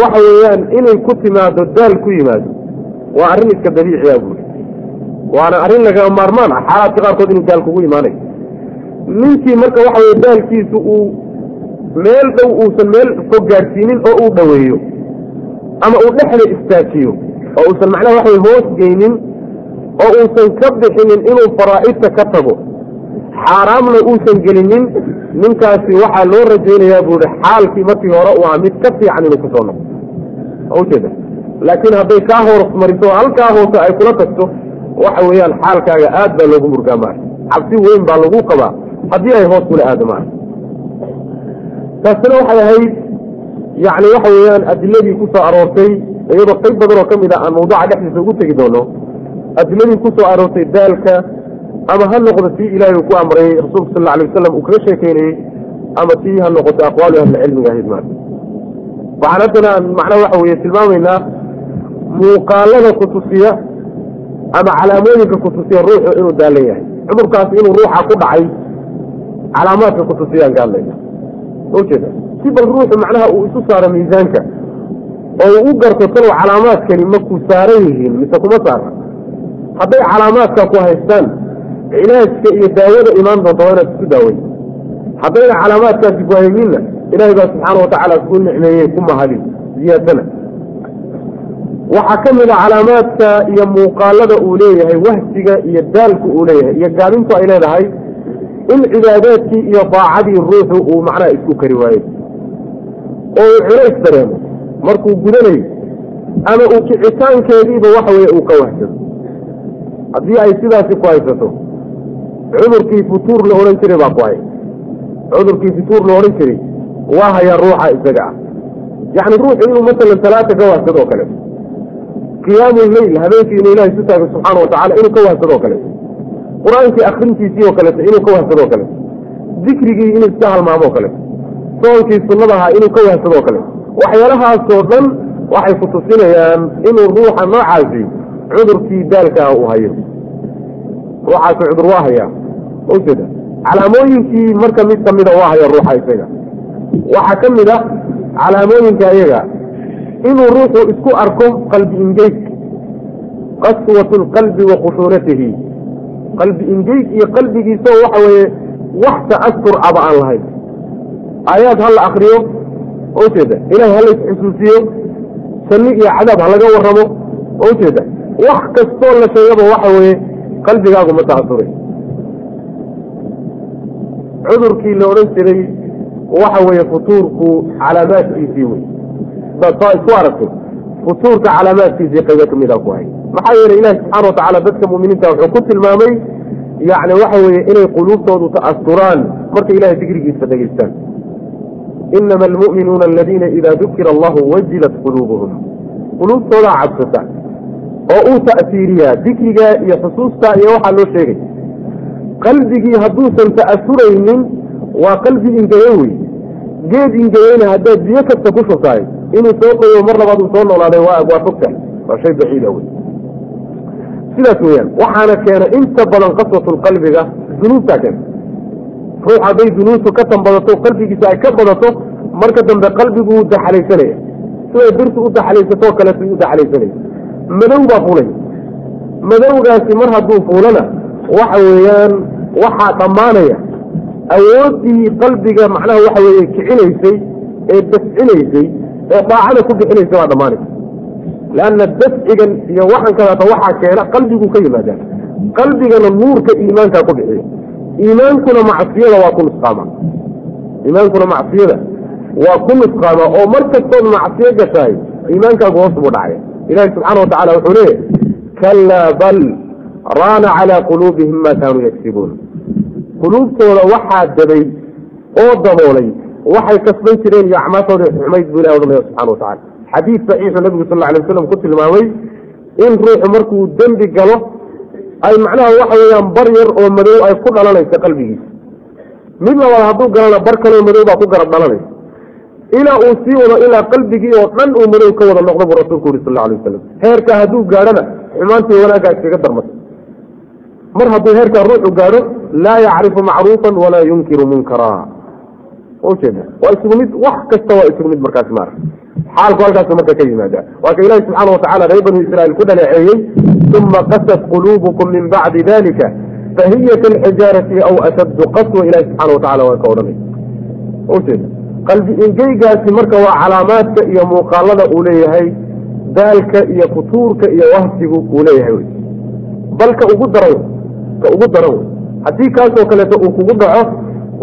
waxa weeyaan inay ku timaado daal ku yimaado waa arrin iska dabiiciya buuri waana arrin lagaa maarmaan ah. Xaalaadka qaarkood inuu daal kugu imaanayo ninkii marka waxa weye daalkiisu uu meel dhow uusan meel fog gaadhsiinin oo uu dhoweeyo ama uu dhexda istaajiyo oo uusan macnaha waxa weye hoos geynin oo uusan ka bixinin inuu faraa'idta ka tago xaaraamna uusan gelinin ninkaasi waxaa loo rajaynayaa buuhi xaalkii markii hore u aha mid ka fiican inuu ku soo noqo ujeeda laakiin hadday kaa hoos mariso oo halkaa hoose ay kula tagto waxa weeyaan xaalkaaga aad baa loogu murgaa maara cabsi weyn baa lagu qabaa haddii ay hoos kula aado maara taasina waxay ahayd yacni waxa weeyaan adiladii ku soo aroortay iyadoo qayb badan oo ka mid a aan mawduuca dhexdiisa ugu tegi doono adiladii ku soo aroortay daalka ama ha noqdo tii ilaahay uu ku amray rasuulka sal alay wasalam uu kaga sheekeynayey ama tii ha noqoto aqwaalu ahlicilmiga ahayd maara waxaan haddana macnaha waxa weeye tilmaamaynaa muuqaalada kutusiya ama calaamooyinka kutusiya ruuxu inuu daalan yahay. Cudurkaasi inuu ruuxa ku dhacay calaamaadka kutusiyaan ka hadlayna ujeeda si bal ruuxu macnaha uu isu saaro miisaanka oo uu u garto talow calaamaadkani maku saaran yihiin mise kuma saara. Hadday calaamaadka ku haystaan cilaajka iyo daawada imaan doonta waa inaad isku daaweyn. Haddayna calaamaadkaasi ku hayninna ilaahay baa subxaana watacaala ku nicmeeyey ku mahadin ziyaadana waxaa ka mid a calaamaadka iyo muuqaalada uu leeyahay wahsiga iyo daalku uu leeyahay iyo gaabintu ay leedahay in cibaadaadkii iyo daacadii ruuxu uu macnaha isku kari waayo. Oo uu culays dareemo markuu gudanayo ama uu kicitaankeediiba waxa weye uu ka wahsado haddii ay sidaasi ku haysato cudurkii futuur la odhan jiray baa ku hay. Cudurkii futuur la odhan jiray waa hayaa ruuxa isaga ah. Yacni ruuxu inuu masalan talaata ka wahsado oo kale qiyaamu leyl habeenkii inuu ilahay isu taago subxaana watacala inuu ka wahsadoo kaleeto qur'aankii akrintiisii oo kaleeto inuu ka wahsadoo kaleeto dikrigii inuu iska halmaamo o kaleeto soonkii sunnadahaa inuu ka wahsadoo kaleeto waxyaalahaasoo dhan waxay ku tusinayaan inuu ruuxa noocaasi cudurkii daalkaah uu hayo. Ruuxaasi cudur waa hayaa. Ujeeda calaamooyinkii marka mid kamida waa haya ruuxa isaga. Waxaa ka mid a calaamooyinka iyaga inuu ruuxu isku arko qalbi ingeyg qaswatu lqalbi wa khushuunatihi qalbi ingeyg iyo qalbigiisao waxa weeye wax ta'asur aba aan lahayn. Aayaad ha la akriyo ujeeda ilahay ha la isxusuusiyo janni iyo cadaab ha laga warramo oo ujeeda. Wax kastoo la sheegaba waxa weeye qalbigaagu ma ta'asuray cudurkii la odhan jiray waxa weeye futuurku calaamaadkiisii wey saa isku aragtay futuurka calaamaadkiisii qaybo ka mida ku hay maxaa yeelay ilahi subxana watacaala dadka mu'miniinta wuxuu ku tilmaamay yacni waxa weeye inay quluubtoodu ta'asuraan markay ilahay digrigiisa dhegaystaan inama almu'minuuna aladiina idaa dukira allahu wajilat quluubuhum quluubtoodaa cabsata oo uu ta'siiriyaa dikriga iyo xusuusta iyo waxaa loo sheegay qalbigii hadduusan ta'asuraynin waa qalbi ingeyo wey geed ingeyeyna haddaad biyo kasta ku shubtahay inuu soo qoyo mar labaad uu soo noolaaday waa fogtahay waa shay baciida wey sidaas weeyaan waxaana keena inta badan qaswatulqalbiga dunuubtaa keena. Ruux hadday dunuubtu ka tanbadato qalbigiisa ay ka badato marka dambe qalbigu wuu daxalaysanaya. Siday birtu u daxalaysatoo kaleetu u daxalaysanaya. Madow baa fulay madowgaasi mar hadduu fuulana waxa weeyaan waxaa dhammaanaya awooddii qalbiga macnaha waxa weeye kicinaysay ee dafcinaysay ee daacada ku bixinaysa baa dhammaanaysa leanna dafcigan iyo waxan kadaata waxaa keena qalbiguu ka yimaadaa qalbigana nuurka iimaankaa ku bixiya iimaankuna macsiyada waa ku nusqaama. Iimaankuna macsiyada waa ku nusqaama oo mar kastood macsiyo gashaay iimaankaagu hoos buu dhacaya ilahi subxaana wa tacala wuxuu leeyahy kallaa bal raana calaa quluubihim ma kaanuu yagsibuun quluubtooda waxaa dabay oo daboolay waxay kasban jireen iyo acmaashooda xumayd buu ilahi odhanaya subxana wa tacala xadiid saxiixu nabigu sal alay waslam ku tilmaamay in ruuxu markuu dembi galo ay macnaha waxa weeyaan bar yar oo madow ay ku dhalanaysa qalbigiisa mid labaad hadduu galana bar kaloo madow baa ku garab dhalanaysa. Ilaa uu sii wado ilaa qalbigii oo dhan uu madow ka wada noqdo buu rasuulku yuri sal alay wasalam heerkaa hadduu gaadhona xumaantii wanaaggaa iskaga darmata mar hadduu heerkaa ruuxu gaadho laa yacrifu macruufan walaa yunkiru munkara ujeeda waa isugu mid wax kasta waa isugu mid markaasi maara xaalku halkaasu marka ka yimaada waa ka ilaahi subxaana watacala reer banu israiil ku dhaleeceeyey uma qasat quluubukum min bacdi dalika fahiya kalxijaarati aw ashaddu qaswa ilahi subxana watacala waa ka odhanay. Ujeeda qalbi ingeygaasi marka waa calaamaadka iyo muuqaalada uu leeyahay daalka iyo futuurka iyo wahsigu uu leeyahay. Wy bal ka ugu daran ka ugu daran wey haddii kaasoo kaleeto uu kugu dhaco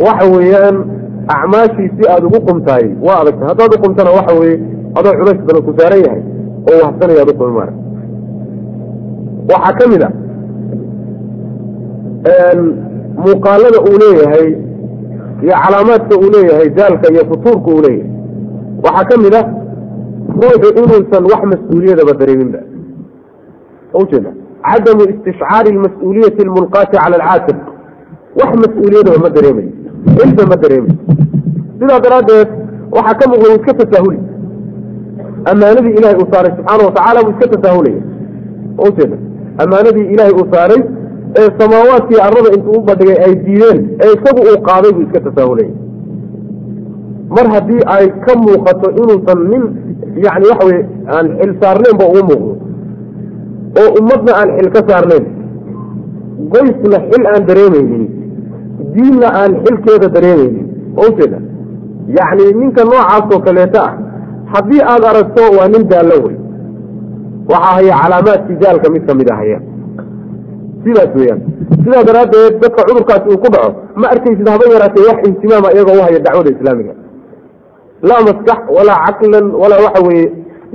waxa weeyaan acmaashiisi aada ugu qumtahay waa adagta haddaad uqumtana waxa weye adoo culays badan ku saaran yahay oo wahsanaya ad uqumi mara waxaa ka mid a muuqaalada uu leeyahay iyo calaamaadka uu leeyahay daalka iyo futuurka uu leeyahay waxaa ka mid a ruuxu inuusan wax mas'uuliyadaba dareeminba ujeeda cadamu istishcaari almas-uuliyati almulqaati cala alcaatib wax mas'uuliyadaba ma dareemayo ilba ma dareemayo sidaa daraaddeed waxaa ka muuqda uu iska tasaahuli ammaanadii ilahay uu saaray subxaana watacala buu iska tasaahulaya ujeeda ammaanadii ilaahay uu saaray ee samaawaadkii arrada intuu u badhigay ay diideen ee isagu uu qaaday buu iska tasaahulaya mar haddii ay ka muuqato inuusan nin yani waxa weye aan xil saarnaynba ugu muuqdo. Oo ummadna aan xil ka saarnayn qoysna xil aan dareemaynin diinna aan xilkeeda dareemaynin ujeeda yacni ninka noocaasoo kaleeto ah haddii aada aragto waa nin daallo wey waxaa haya calaamaadkii daalka mid ka mid a haya sidaas weeyaan. Sidaa daraaddeed dadka cudurkaasi uu ku dhaco ma arkaysid haba yaraatee wax ihtimaama iyagoo u haya dacwada islaamiga. Laa maskax walaa caqlan walaa waxa weeye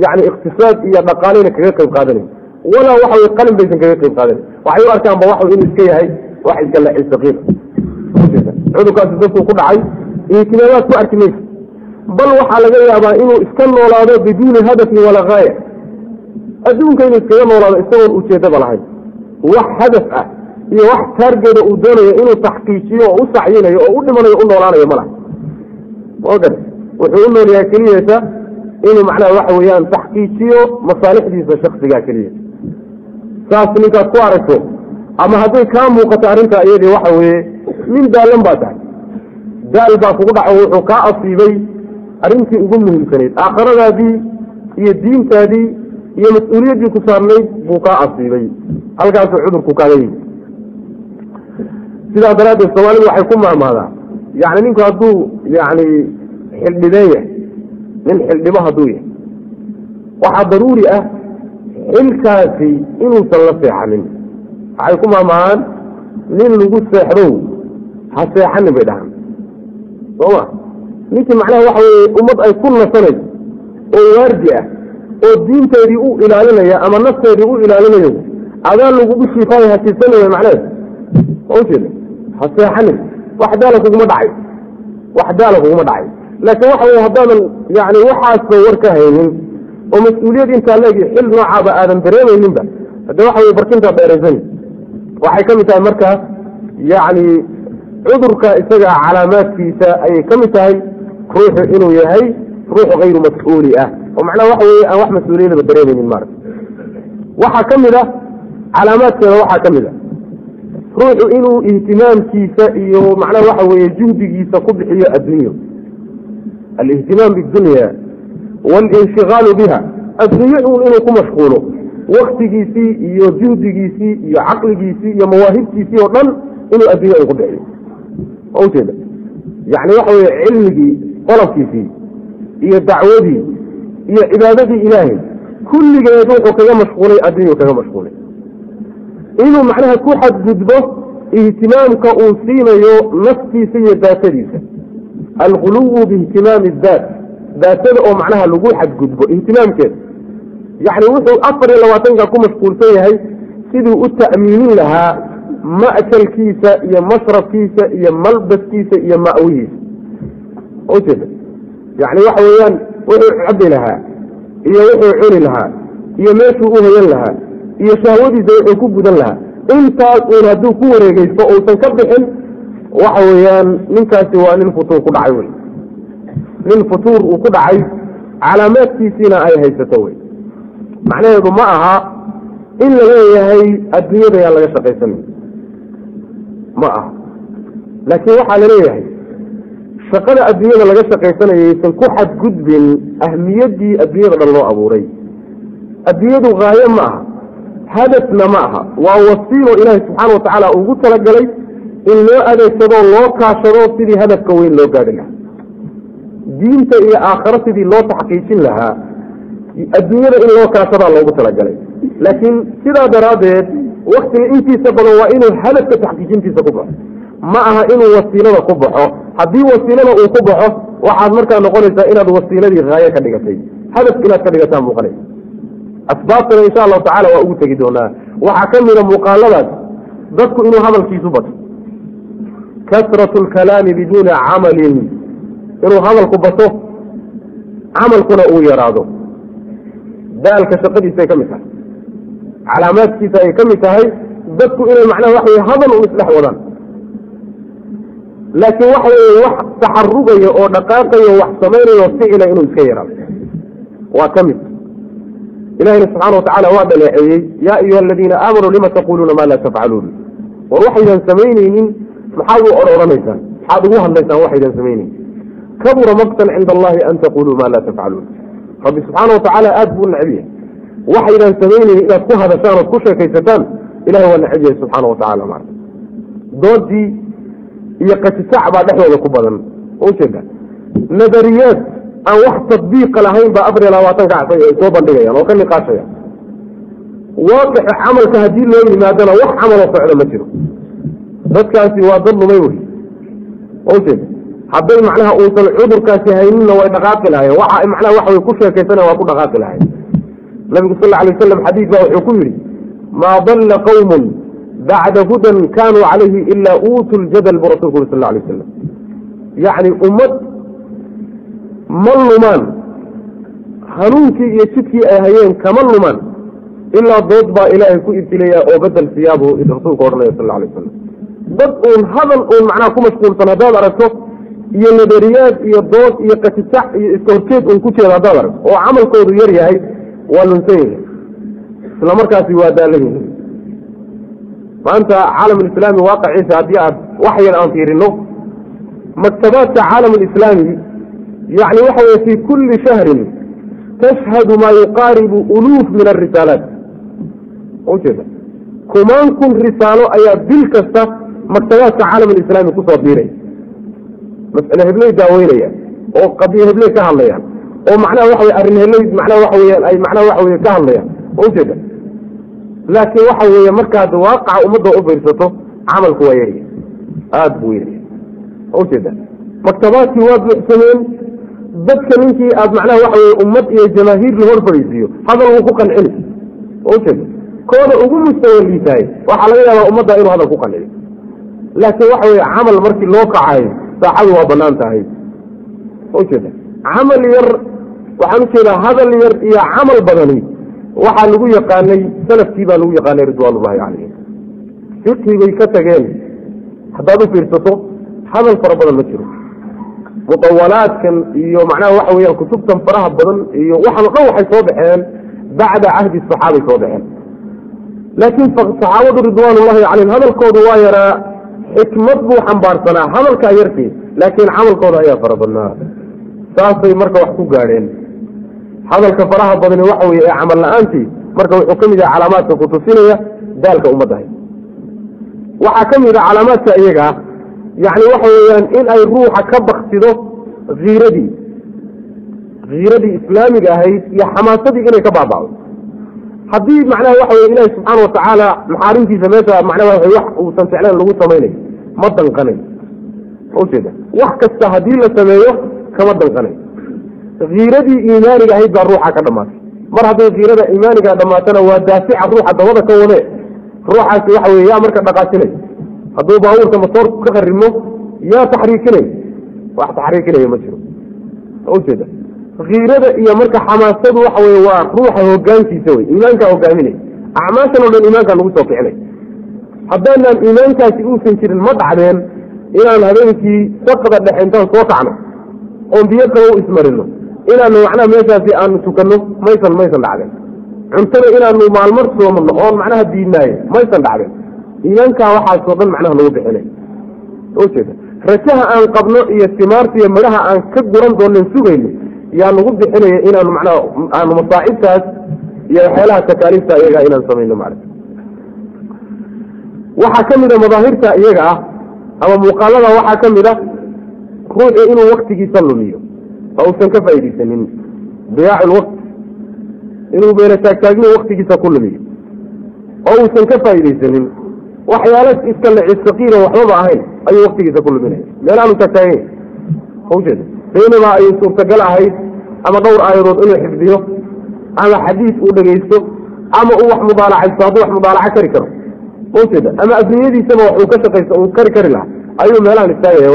yani iqtisaad iyo dhaqaaleyna kaga qayb qaadanayn walaa waxa weye qalin baysan kaga qayb qaadanayn waxay u arkaanba waxa inuu iska yahay wax iska laxisaqiir cudurkaasi dadkuu ku dhacay. Ihtimaamaad ku arki maysa bal waxaa laga yaabaa inuu iska noolaado biduuni hadafin walaa haaya adduunka inuu iskaga noolaado isagoon ujeedaba lahayn. Wax hadaf ah iyo wax taargeeda uu doonayo inuu taxqiijiyo oo u sacyinayo oo u dhimanayo u noolaanayo malaha maogad wuxuu u nool yahay keliyata inuu macnaha waxa weeyaan taxqiijiyo masaalixdiisa shaksigaa keliya. Saas ninkaad ku aragto ama hadday kaa muuqato arrintaa iyadii waxa weeye nin daalan baa tahay. Daal baa kugu dhaco wuxuu kaa asiibay arrintii ugu muhiimsanayd. Aakhiradaadii iyo diintaadii iyo mas'uuliyaddii ku saarnayd buu kaa asiibay. Halkaasuu cudurku kaaga yimi sidaa daraaddeed soomaalidu waxay ku maamaadaa yani ninku hadduu yani xildhibeen yahay nin xildhibo hadduu yahay. Waxaa daruuri ah xilkaasi inuusan la seexanin waxay ku maamahaan nin lagu seexdow ha seexanin bay dhahaan. Sooma ninkii macnaha waxa weye ummad ay ku nasanayso oo waardi ah oo diinteedii u ilaalinaya ama nafteedii u ilaalinayo adaa lagugu shiifaayo ha siisanaya macneed ujeeda ha seexanin wax daala kuguma dhacay. Wax daala kuguma dhacay. Laakiin waxa weye haddaadan yani waxaasba war ka haynin oo mas'uuliyad intaa leegi xil noocaaba aadan dareemayninba hadde waxa weye barkintaa dheeraysani waxay ka mid tahay markaas yacni cudurka isaga calaamaadkiisa ayay ka mid tahay ruuxu inuu yahay ruux hayru mas'uuli ah. Oo macnaha waxa weye aan wax mas'uuliyadaba dareemaynin maarata waxaa ka mid ah calaamaadkeeda waxaa ka mid a ruuxu inuu ihtimaamkiisa iyo macnaha waxa weeye juhdigiisa ku bixiyo adduunyo. Alihtimaam bidunya waalinshiqaalu biha. Adduunyo un inuu ku mashquulo waktigiisii iyo juhdigiisii iyo caqligiisii iyo mawaahibtiisii oo dhan inuu adduunya un ku bixiyo ujeeda yani waxa weye cilmigii qolobkiisii iyo dacwadii iyo cibaadadii ilaahay kulligeed wuxuu kaga mashquulay adduunyau kaga mashquulay. Inuu macnaha ku xadgudbo ihtimaamka uu siinayo naftiisa iyo daatadiisa. Alguluwu biihtimaami daat daatada oo macnaha lagu xadgudbo ihtimaamkeeda yacni wuxuu afar iyo labaatanka ku mashquulsan yahay siduu u ta'miinin lahaa ma'kalkiisa iyo mashrabkiisa iyo malbaskiisa iyo ma'wihiisa ujeeda yani waxa weeyaan wuxuu cabi lahaa iyo wuxuu cuni lahaa iyo meeshuu u hoyan lahaa iyo shahwadiisa wuxuu ku gudan lahaa. Intaas uun hadduu ku wareegeysto uusan ka bixin waxa weeyaan ninkaasi waa nin futuur ku dhacay wey nin futuur uu ku dhacay calaamaadkiisiina ay haysato wey macnaheedu ma aha in la leeyahay adduunyada yaan laga shaqaysanin ma aha. Laakiin waxaa la leeyahay shaqada adduunyada laga shaqaysanayaysan ku xadgudbin ahmiyaddii adduunyada dhan loo abuuray. Adduunyadu haayo ma aha. Hadafna ma aha. Waa wasiilo ilaahi subxaana wa tacaala ugu talagalay in loo adeegsado loo kaashado sidii hadafka weyn loo gaadhi lahaa. Diinta iyo aakharo sidii loo taxqiijin lahaa adduunyada in loo kaashadaa loogu talagalay. Laakiin sidaa daraaddeed waktiga intiisa badan waa inuu hadafka taxqiijintiisa ku baxo. Ma aha inuu wasiilada ku baxo. Haddii wasiilada uu ku baxo waxaad markaa noqonaysaa inaad wasiiladii haayo ka dhigatay. Hadaf inaad ka dhigataa muuqanaysa asbaabtana insha allahu tacala waa ugu tegi doonaa. Waxaa ka mida muuqaaladaas. Dadku inuu hadalkiisu bato. Kasratu lkalaami biduuni camalin. Inuu hadalku bato camalkuna uu yaraado daalka shaqadiisa ay ka mid tahay. Calaamaadkiisa ay ka mid tahay dadku inay macnaha waxa wey hadal un isdhex wadaan. Laakiin waxa weye wax taxarugaya oo dhaqaaqayo wax samaynayo ficila inuu iska yaraado waa ka mid. Ilahina subxana watacala waa dhaleeceeyey yaa ayuha aladiina aamanuu lima taquluuna maa laa tafcaluun? War waxaydan samaynaynin maxaad u odhanaysaan maxaad ugu hadlaysaan waxaydan samaynaynin. Kabura maktan cinda allahi an taquluu maa laa tafcaluun rabbi subxaana watacaala aada buu neceb yahay. Waxaydan samaynaynin inaad ku hadashaan ood ku sheekaysataan ilahay waa neceb yahay subxaana watacala maarka doodii iyo qatisac baa dhexdooda ku badan ujeeda nadariyaad aan wax tadbiiqa lahayn baa afar iyo labaatan kacsa ay soo bandhigayaan oo ka niqaashaya. Waaqixa camalka haddii loo yimaadana wax camaloo socda ma jiro. Dadkaasi waa dad lumay wey. Ujeeda hadday macnaha uusan cudurkaasi hayninna way dhaqaaqi lahayen. Waxa macnaha waxa way ku sheekaysana waa ku dhaqaaqi lahayen. Nabigu sal lla alay wasalam xadiid baa wuxuu ku yidhi maa dalla qawmun bacda hudan kaanuu calayhi ilaa uutu ljadal buu rasulku uri sal la alay wasalam yacni ummad ma lumaan. Hanuunkii iyo jidkii ay hayeen kama lumaan. Ilaa dood baa ilaahay ku ibtileeya oo bedel siyaabu rasuulku odhanaya sal alay wasalam dad uun hadal uun macnaha ku mashquulsan haddaad aragto iyo nadariyaad iyo dood iyo qatisac iyo iska horjeed uun ku jeeda haddaad aragto oo camalkoodu yar yahay waa lunsan yahay. Isla markaasi waa daalan yahay. Maanta caalamulislaami waaqiciisa haddii aad wax yar aan fiirino maktabaadka caalamulislaami yani waxa weye fi kuli shahrin tashhadu maa yuqaaribu uluuf min arisaalaat ujeeda kumaan kun risaalo ayaa bil kasta maktabaadka caalamulislaami ku soo biiraya mas'ale hebley daaweynaya oo qadiyo hebley ka hadlayaan oo macnaha waxa weye arrin heleyd macnaha waxa weyaan ay macnaha waxa weye ka hadlayaan ujeeda laakiin waxa weeye markaad waaqaca ummadda u fiirsato camalku waa yarya aada buu yarya ujeeda maktabaadkii waa buuxsameen dadka ninkii aad macnaha waxa weye ummad iyo jamaahiir la hor fadhiisiiyo hadal wuu ku qancini ujeeda kooda ugu mustawa liitahay waxaa laga yaabaa ummadda inuu hadal ku qanciyo laakiin waxa weye camal markii loo kacayo saaxadu waa bannaan tahay. Ujeeda camal yar waxaan u jeedaa hadal yar iyo camal badani. Waxaa lagu yaqaanay salafkii baa lagu yaqaanay ridwaanullahi calayhim fiqhigay ka tageen haddaad u fiirsato hadal fara badan ma jiro. Mutawalaadkan iyo macnaha waxa weyaan kutubtan faraha badan iyo waxaan o dhan waxay soo baxeen bacda cahdi saxaabay soo baxeen. Laakiin saxaabadu ridwaanullahi calayhim hadalkoodu waa yaraa xikmad buu xambaarsanaa hadalkaa yarkii laakiin camalkooda ayaa fara badnaa. Saasay marka wax ku gaadheen. Hadalka faraha badani waxa weye ee camal la'aantii marka wuxuu ka mid calaamaadka kutusinaya daalka ummaddahay waxaa ka mid a calaamaadka iyaga ah yacni waxa weeyaan in ay ruuxa ka baksido hiiradii hiiradii islaamiga ahayd iyo xamaasadii inay ka baaba'do haddii macnaha waxa weye ilaahi subxaana watacaala maxaarimtiisa meesha macnaha wa wax uusan jeclayn lagu samaynayo ma danqanayo ujeeda wax kasta haddii la sameeyo kama danqanayo hiiradii iimaaniga ahayd baa ruuxa ka dhamaatay. Mar hadday hiirada iimaaniga dhamaatana waa daafica ruuxa dabada ka wade ruuxaasi waxa weye yaa marka dhaqaajinay hadduu baabuurka motoorku ka qarimo yaa taxriikinay wax taxriikinaya ma jiro. Ujeeda hiirada iyo marka xamaasadu waxa weye waa ruuxa hogaankiisa wey iimaankaa hogaaminay. Acmaashan o dhan iimaankaa lagu soo kicinay haddaynaan iimaankaasi uusan jirin ma dhacdeen inaan habeenkii saqda dhexe intaan soo kacno oon biyo u ismarino inaanu macnaha meeshaasi aanu tukanno maysan maysan dhacdeen. Cuntada inaanu maalmar soomano oon macnaha diidnaaye maysan dhacdeen. Iimaankaa waxaasoo dhan macnaha lagu bixinay. Ujeeda rajaha aan qabno iyo simaarta iyo midhaha aan ka guran doonen sugayno yaa nagu bixinaya inaanu macnaha aanu masaacibtaas iyo waxyaalaha takaaliifta iyaga inaan samayno macna waxaa ka mid a madaahirta iyaga ah ama muuqaalada waxaa ka mid a ruuxu inuu waktigiisa lumiyo oo uusan ka faaidaysanin diyaacu lwaqti inuu beena taagtaagni waktigiisa ku lumiyo oo uusan ka faaidaysanin waxyaala iska lecisaqiina waxbaba ahayn ayuu waktigiisa ku luminaya meelaanu taagtaaganya baynamaa ay suurtagal ahayd ama dhowr aayadood inuu xifdiyo ama xadiis uu dhegaysto ama uu wax mudaalacaysto hadduu wax mudaalaco kari karo. Ujeeda ama afniyadiisaba wax uu ka shaqaysto uu kari kari lahaa. Ayuu meelahan istaagaya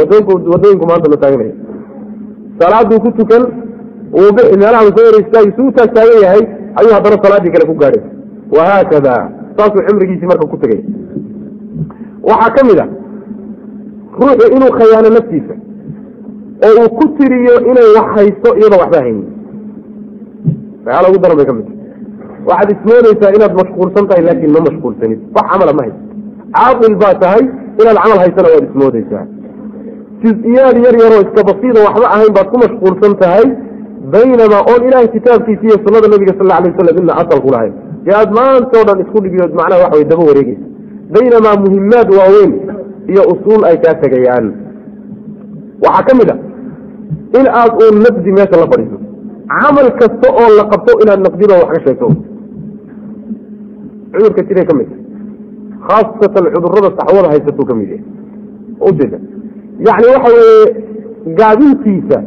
wadooyinku maanta la taaganaya salaaduu ku tukan uu bixi meelaha yar istaagi suu taag taagan yahay ayuu haddana salaaddii kale ku gaadhay. Wahaakada saasuu cimrigiisii marka ku tegay. Waxaa ka mid a ruuxu inuu khayaano naftiisa oo uu ku tiriyo inay wax haysto iyadoo waxba haynin waxyaala ugu daran bay ka mid? Waxaad ismoodaysaa inaad mashquulsan tahay laakiin ma mashquulsanid. Wax camala ma hayst caaqil baa tahay inaad camal haysana waad ismoodaysaa juz-iyaad yar yaroo iska basiida waxba ahayn baad ku mashquulsan tahay baynamaa oon ilaahay kitaabkiisa iyo sunnada nabiga sal alay wasalam ina asal lahayn dee aad maanta o dhan isku dhigiyood macnaha waxa way daba wareegeysa baynamaa muhimaad waaweyn iyo usuul ay kaa tegayaan waxaa ka mid a in aad uun naqdi meesha la fadhiiso. Camal kasta oo la qabto inaad naqdiba wax ka sheegto. Cudurka jiray ka mid tahay khaasatan cudurrada saxwada haysatuu ka mid yahay ujeeda yacni waxa weeye gaabintiisa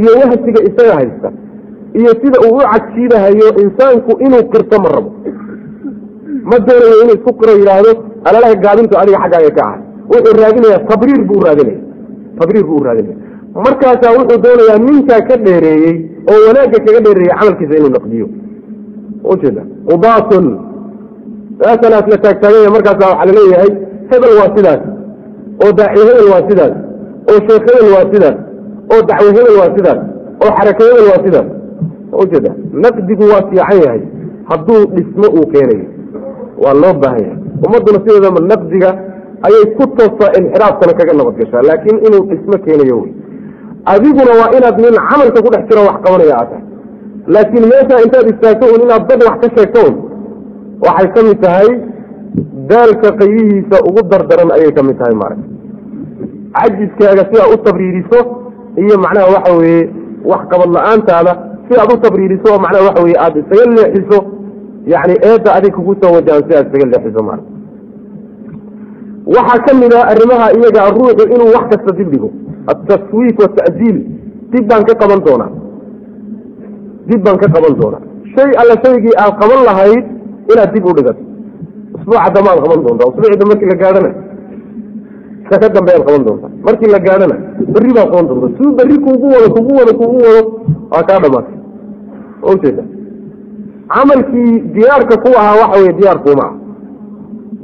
iyo wahsiga isaga haysta iyo sida uu u cajiidahayo insaanku inuu qirto ma rabo. Ma doonayo inuu isku qiro yidhaahdo alalaha gaabintu adiga xaggaaga ka ahay. Wuxuu raadinayaa tabriir buu raadinaya tabriir buu raadinaya markaasaa wuxuu doonayaa ninkaa ka dheereeyey oo wanaagga kaga dheereeyey camalkiisa inuu naqdiyo ujeeda udaatun meeshanaas la taagtaaganya markaasa waxaa la leeyahay hebel waa sidaas oo daaci hebel waa sidaas oo sheekh hebel waa sidaas oo dacwo hebel waa sidaas oo xarako hebel waa sidaas. Ujeeda naqdigu waa fiican yahay hadduu dhismo uu keenayo waa loo baahan yahay. Ummadduna sideedama naqdiga ayay ku toosaa inxiraafkana kaga nabad gashaa laakiin inuu dhismo keenayo wey adiguna waa inaad nin camalka ku dhex jiro wax qabanaya aad tahay laakiin meesha intaad istaagto un inaad dad wax ka sheegto un waxay ka mid tahay daalka qaybihiisa ugu dardaran ayay ka mid tahay maaragta cajiskaaga sidaa u tabriiriso iyo macnaha waxa weeye wax qabad la'aantaada si aad u tabriiriso oo macnaha waxa weye aada isaga leexiso yani eedda adig kugu soo wajahan si aad isaga leexiso maarata waxaa ka mid a arrimaha iyaga ruuxu inuu wax kasta dib dhigo altaswiif wata'diil dib baan ka qaban doonaa dib baan ka qaban doonaa shay alla shaygii aad qaban lahayd inaad dib u dhigato usbuuca dambe aad qaban doontaa usbuucida markii la gaadhana ka dambe aad qaban doontaa markii la gaadhana berri baad qaban doontaa suu berri kuugu wado kugu wado kugu wado waa kaa dhamaatay ujeeda camalkii diyaarka ku ahaa waxa weye diyaar kuuma ah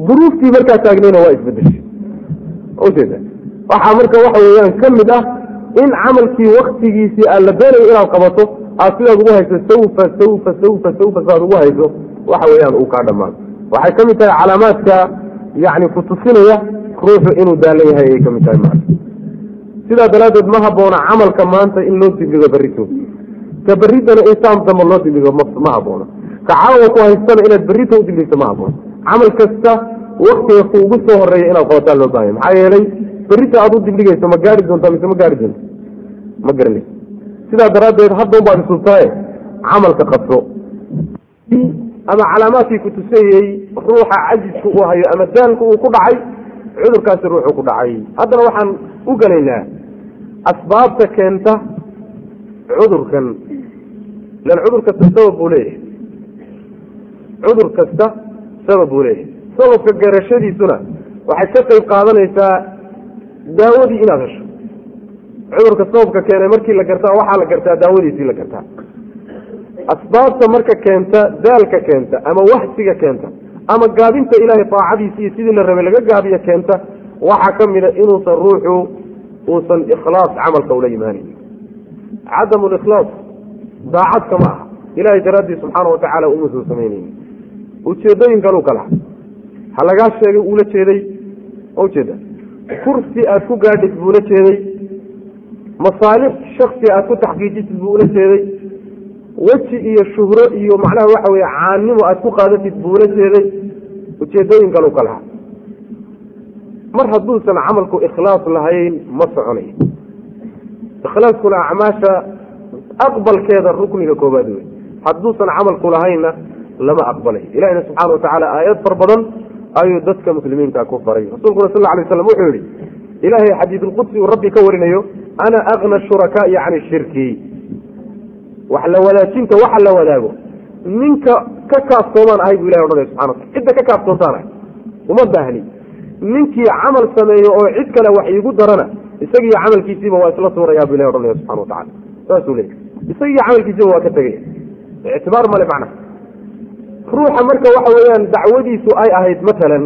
duruuftii markaa taagnayna waa isbedeshay ujeeda waxaa marka waxa weeyaan ka mid ah in camalkii waktigiisii aad la doonayo inaad qabato aad sidaad ugu hayso sawfa sawfa sawfa sawfa sidaad ugu hayso waxa weeyaan uu kaa dhamaado waxay ka mid tahay calaamaadka yani kutusinaya ruuxu inuu daalan yahay ayay ka tahay maanta. Sidaa daraaddeed ma haboona camalka maanta in loo dibdhigo berrito. Ka berridana in saam dambe loo dibdhigo ma haboona. Ka ku haystana inaad berrito u ma haboona. Camal kasta waktiga ku ugu soo horreeya inaad qabataa loo baahanya maxaa yeelay berrita aad u dibdhigayso ma gaari doontaa mise ma gaari doonta ma garanayso sidaa daraaddeed hadda unbaad isubtaaye camalka qabso ama calaamaadkii kutusayey ruuxa cajisku uu hayo ama daalku uu ku dhacay cudurkaasi ruuxu ku dhacay. Haddana waxaan u gelaynaa asbaabta keenta cudurkan. Ilan cudur kasta sabab buu leeyahay. Cudur kasta sabab buu leeyahay sababka garashadiisuna waxay ka qayb qaadanaysaa daawadii inaad hesho. Cudurka sababka keenay markii la gartaa waxaa la gartaa daawadiisii la gartaa. Asbaabta marka keenta daalka keenta ama waxsiga keenta ama gaabinta ilaahay daacadiisi iyo sidii la rabay laga gaabiyo keenta waxaa ka mida inuusan ruuxu uusan ikhlaas camalka ula imaanin cadamu likhlaas daacadka ma aha. Ilahay daraaddii subxaana watacaala umuusan samaynayni ujeedooyin kaluu ka laha ha lagaa sheegay uula jeeday? Ujeeda kursi aad ku gaadhid buu ula jeeday. Masaalix shaksi aad ku taxqiijisid buu ula jeeday. Weji iyo shuhro iyo macnaha waxa weye caannimo aad ku qaadatid buu ula jeeday. Ujeedooyin kaluu ka lahaa mar hadduusan camalku ikhlaas lahayn ma soconayo ikhlaaskuna acmaasha aqbalkeeda rukniga koobaad wey hadduusan camalku lahaynna lama aqbalayo ilahina subxana watacaala aayad far badan ayuu dadka muslimiinta ku faray. Rasuulkuna sal lay slam wuxuu yihi ilaahay xadiidulqudsi uu rabbi ka warinayo ana akna shurakaai cani shirki. Wax la wadaajinta waxa la wadaago. Ninka ka kaaftoomaan ahay bu ilahi odhanaya subxana wataala cidda ka kaaftoontaan ahay uma baahni. Ninkii camal sameeyo oo cid kale wax iigu darana isagiiyo camalkiisiiba waa isla tuurayaa bu ilahi odhanaya subxana watacala saasuu leeyay isagiiyo camalkiisiiba waa ka tegaya. Ictibaar male macna ruuxa marka waxa weeyaan dacwadiisu ay ahayd matalan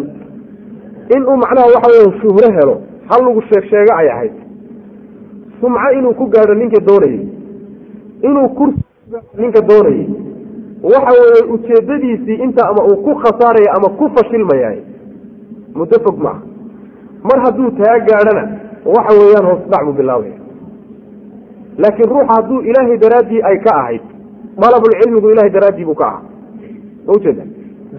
inuu macnaha waxa weya shuhro helo hal lagu sheeg sheego ay ahayd. Sumco inuu ku gaadho ninka doonayey inuu kursi ninka doonayey waxa weeye ujeedadiisii inta ama uu ku khasaaraya ama ku fashilmayaay muddo fog maaha mar hadduu taa gaadhana waxa weeyaan hoosdhac buu bilaabaya laakiin ruuxa hadduu ilaahay daraaddii ay ka ahayd dalabulcilmigu ilahay daraaddii buu ka ahaa ujeeda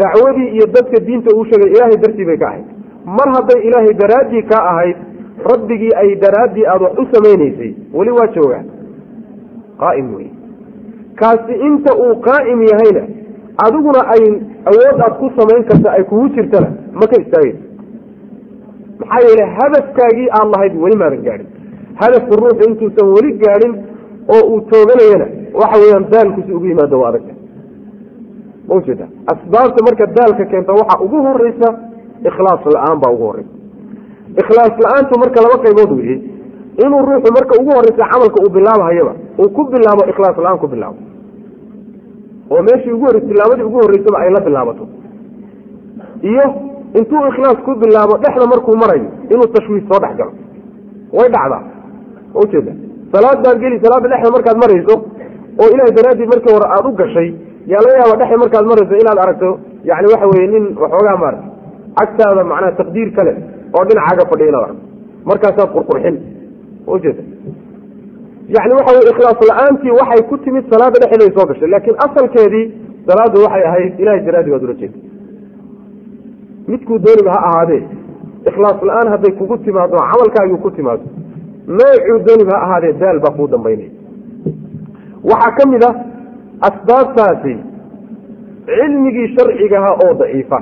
dacwadii iyo dadka diinta uu sheegay ilaahay dartii bay ka ahayd. Mar hadday ilaahay daraaddii ka ahayd rabbigii ay daraaddii aada wax u samaynaysay weli waa joogaa qaa'im wey kaasi inta uu qaa'im yahayna adiguna ay awood aad ku samayn karta ay kugu jirtana ma ka istaagaysa maxaa yeele hadafkaagii aad lahayd weli maadan gaadhin. Hadafku ruuxu intuusan weli gaadhin oo uu tooganayana waxa weeyaan daalkusi ugu yimaado waa adagta ma ujeeda asbaabta marka daalka keenta waxaa ugu horeysa ikhlaas la'aan baa ugu horeysa ikhlaas la'aantu marka laba qaybood weye inuu ruuxu marka ugu horeysa camalka uu bilaabhayaba uu ku bilaabo ikhlaas la'aan ku bilaabo. Oo meeshii ugu horrey tilaamadii ugu horreysaba ay la bilaabato. Iyo intuu ikhlaas ku bilaabo dhexda markuu marayo inuu tashwiis soo dhex galo. Way dhacdaa. Ujeeda salaad baad geli salaadda dhexda markaad marayso oo ilahay daraaddii markii hore aada u gashay yaa laga yaaba dhexda markaad marayso inaad aragto yani waxa weye nin waxoogaa maarata agtaada macnaha taqdiir kale oo dhinacaaga fadhiya inaad aragto. Markaasaad qurqurxin. Ujeeda yani waxa weye ikhlaas la'aantii waxay ku timid salaada dhexeeday soo gashay laakiin asalkeedii salaaddu waxay ahayd ilahay daraaddii baad ula jeeda midkuu dooniba ha ahaadee ikhlaas la'aan hadday kugu timaado camalkaagii ku timaado noocuu dooniba ha ahaadee daal baa kuu dambaynaya. Waxaa ka mid a asbaabtaasi cilmigii sharcigaha oo daciifa.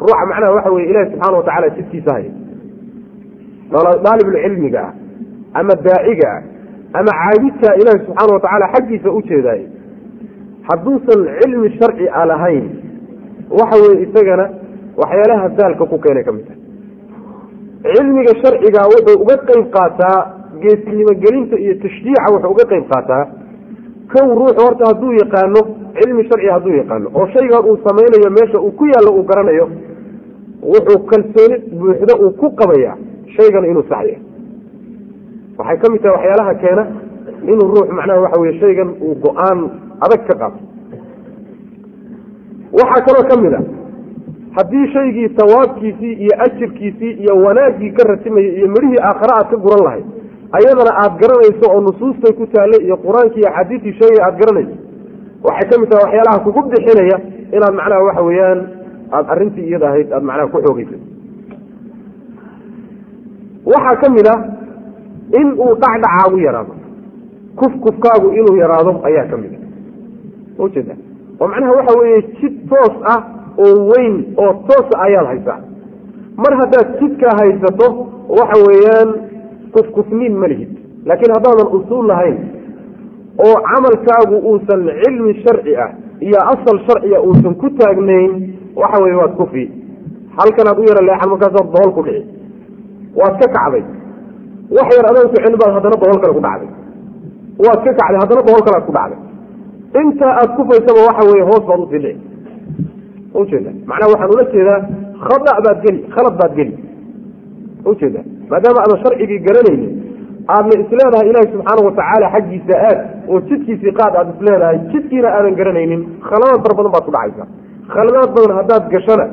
Ruuxa macnaha waxa weye ilahi subxaana watacaala jidkiisa haya daalibulcilmiga ah ama daaciga ah ama caabidkaa ilaahi subxaana watacaala xaggiisa u hadduusan cilmi sharci a lahayn waxa weye isagana waxyaalaha daalka ku keenay ka mid tahay. Cilmiga sharciga wuxuu uga qeyb qaataa geesnimo gelinta iyo tashjiica wuxuu uga qeyb qaataa kow ruuxu horta hadduu yaqaano cilmi sharciga hadduu yaqaano oo shaygan uu samaynayo meesha uu ku yaallo uu garanayo wuxuu kalsooni buuxdo uu ku qabaya shaygan inuu sax yahay waxay ka mid tahay waxyaalaha keena inuu ruux macnaha waxa weye shaygan uu go'aan adag ka qaato. Waxaa kaloo ka mid a haddii shaygii sawaabkiisii iyo ajirkiisii iyo wanaaggii ka ratimayay iyo midhihii aakhare aad ka guran lahayd ayadana aad garanayso oo nusuustay ku taallay iyo qur'aankii iyo axaadiistii sheegay aad garanayso. Waxay ka mid tahay waxyaalaha kugu bixinaya inaad macnaha waxa weeyaan aada arrintii iyada ahayd aada macnaha ku xoogeysa waxaa ka mid ah in uu dhacdhacaagu yaraado. Kufkufkaagu inuu yaraado ayaa ka mid a ujeeda oo macnaha waxa weeye jid toos ah oo weyn oo toosa ayaad haysaa. Mar haddaad jidkaa haysato waxa weeyaan kufkufniin ma lihid laakiin haddaadan usuul lahayn oo camalkaagu uusan cilmi sharci ah iyo asal sharciga uusan ku taagnayn waxa weye waad kufi halkanaad u yara leexan markaasaad bohol ku dhici. Waad ka kacday. Wax yar adoon ku celin baad haddana bohol kale ku dhacday. Waad ka kacday haddana bohol kalead ku dhacday. Intaa aad kufaysaba waxa weye hoos baad u sii dhici ujeeda macnaha waxaan ula jeedaa khada baad geli khalad baad geli. Ujeeda maadaama aadan sharcigii garanaynin aadna isleedahay ilaahi subxaana watacaala xaggiisa aad oo jidkiisii qaad aad isleedahay jidkiina aadan garanaynin khaladaad fara badan baad ku dhacaysa. Khaladaad badan haddaad gashana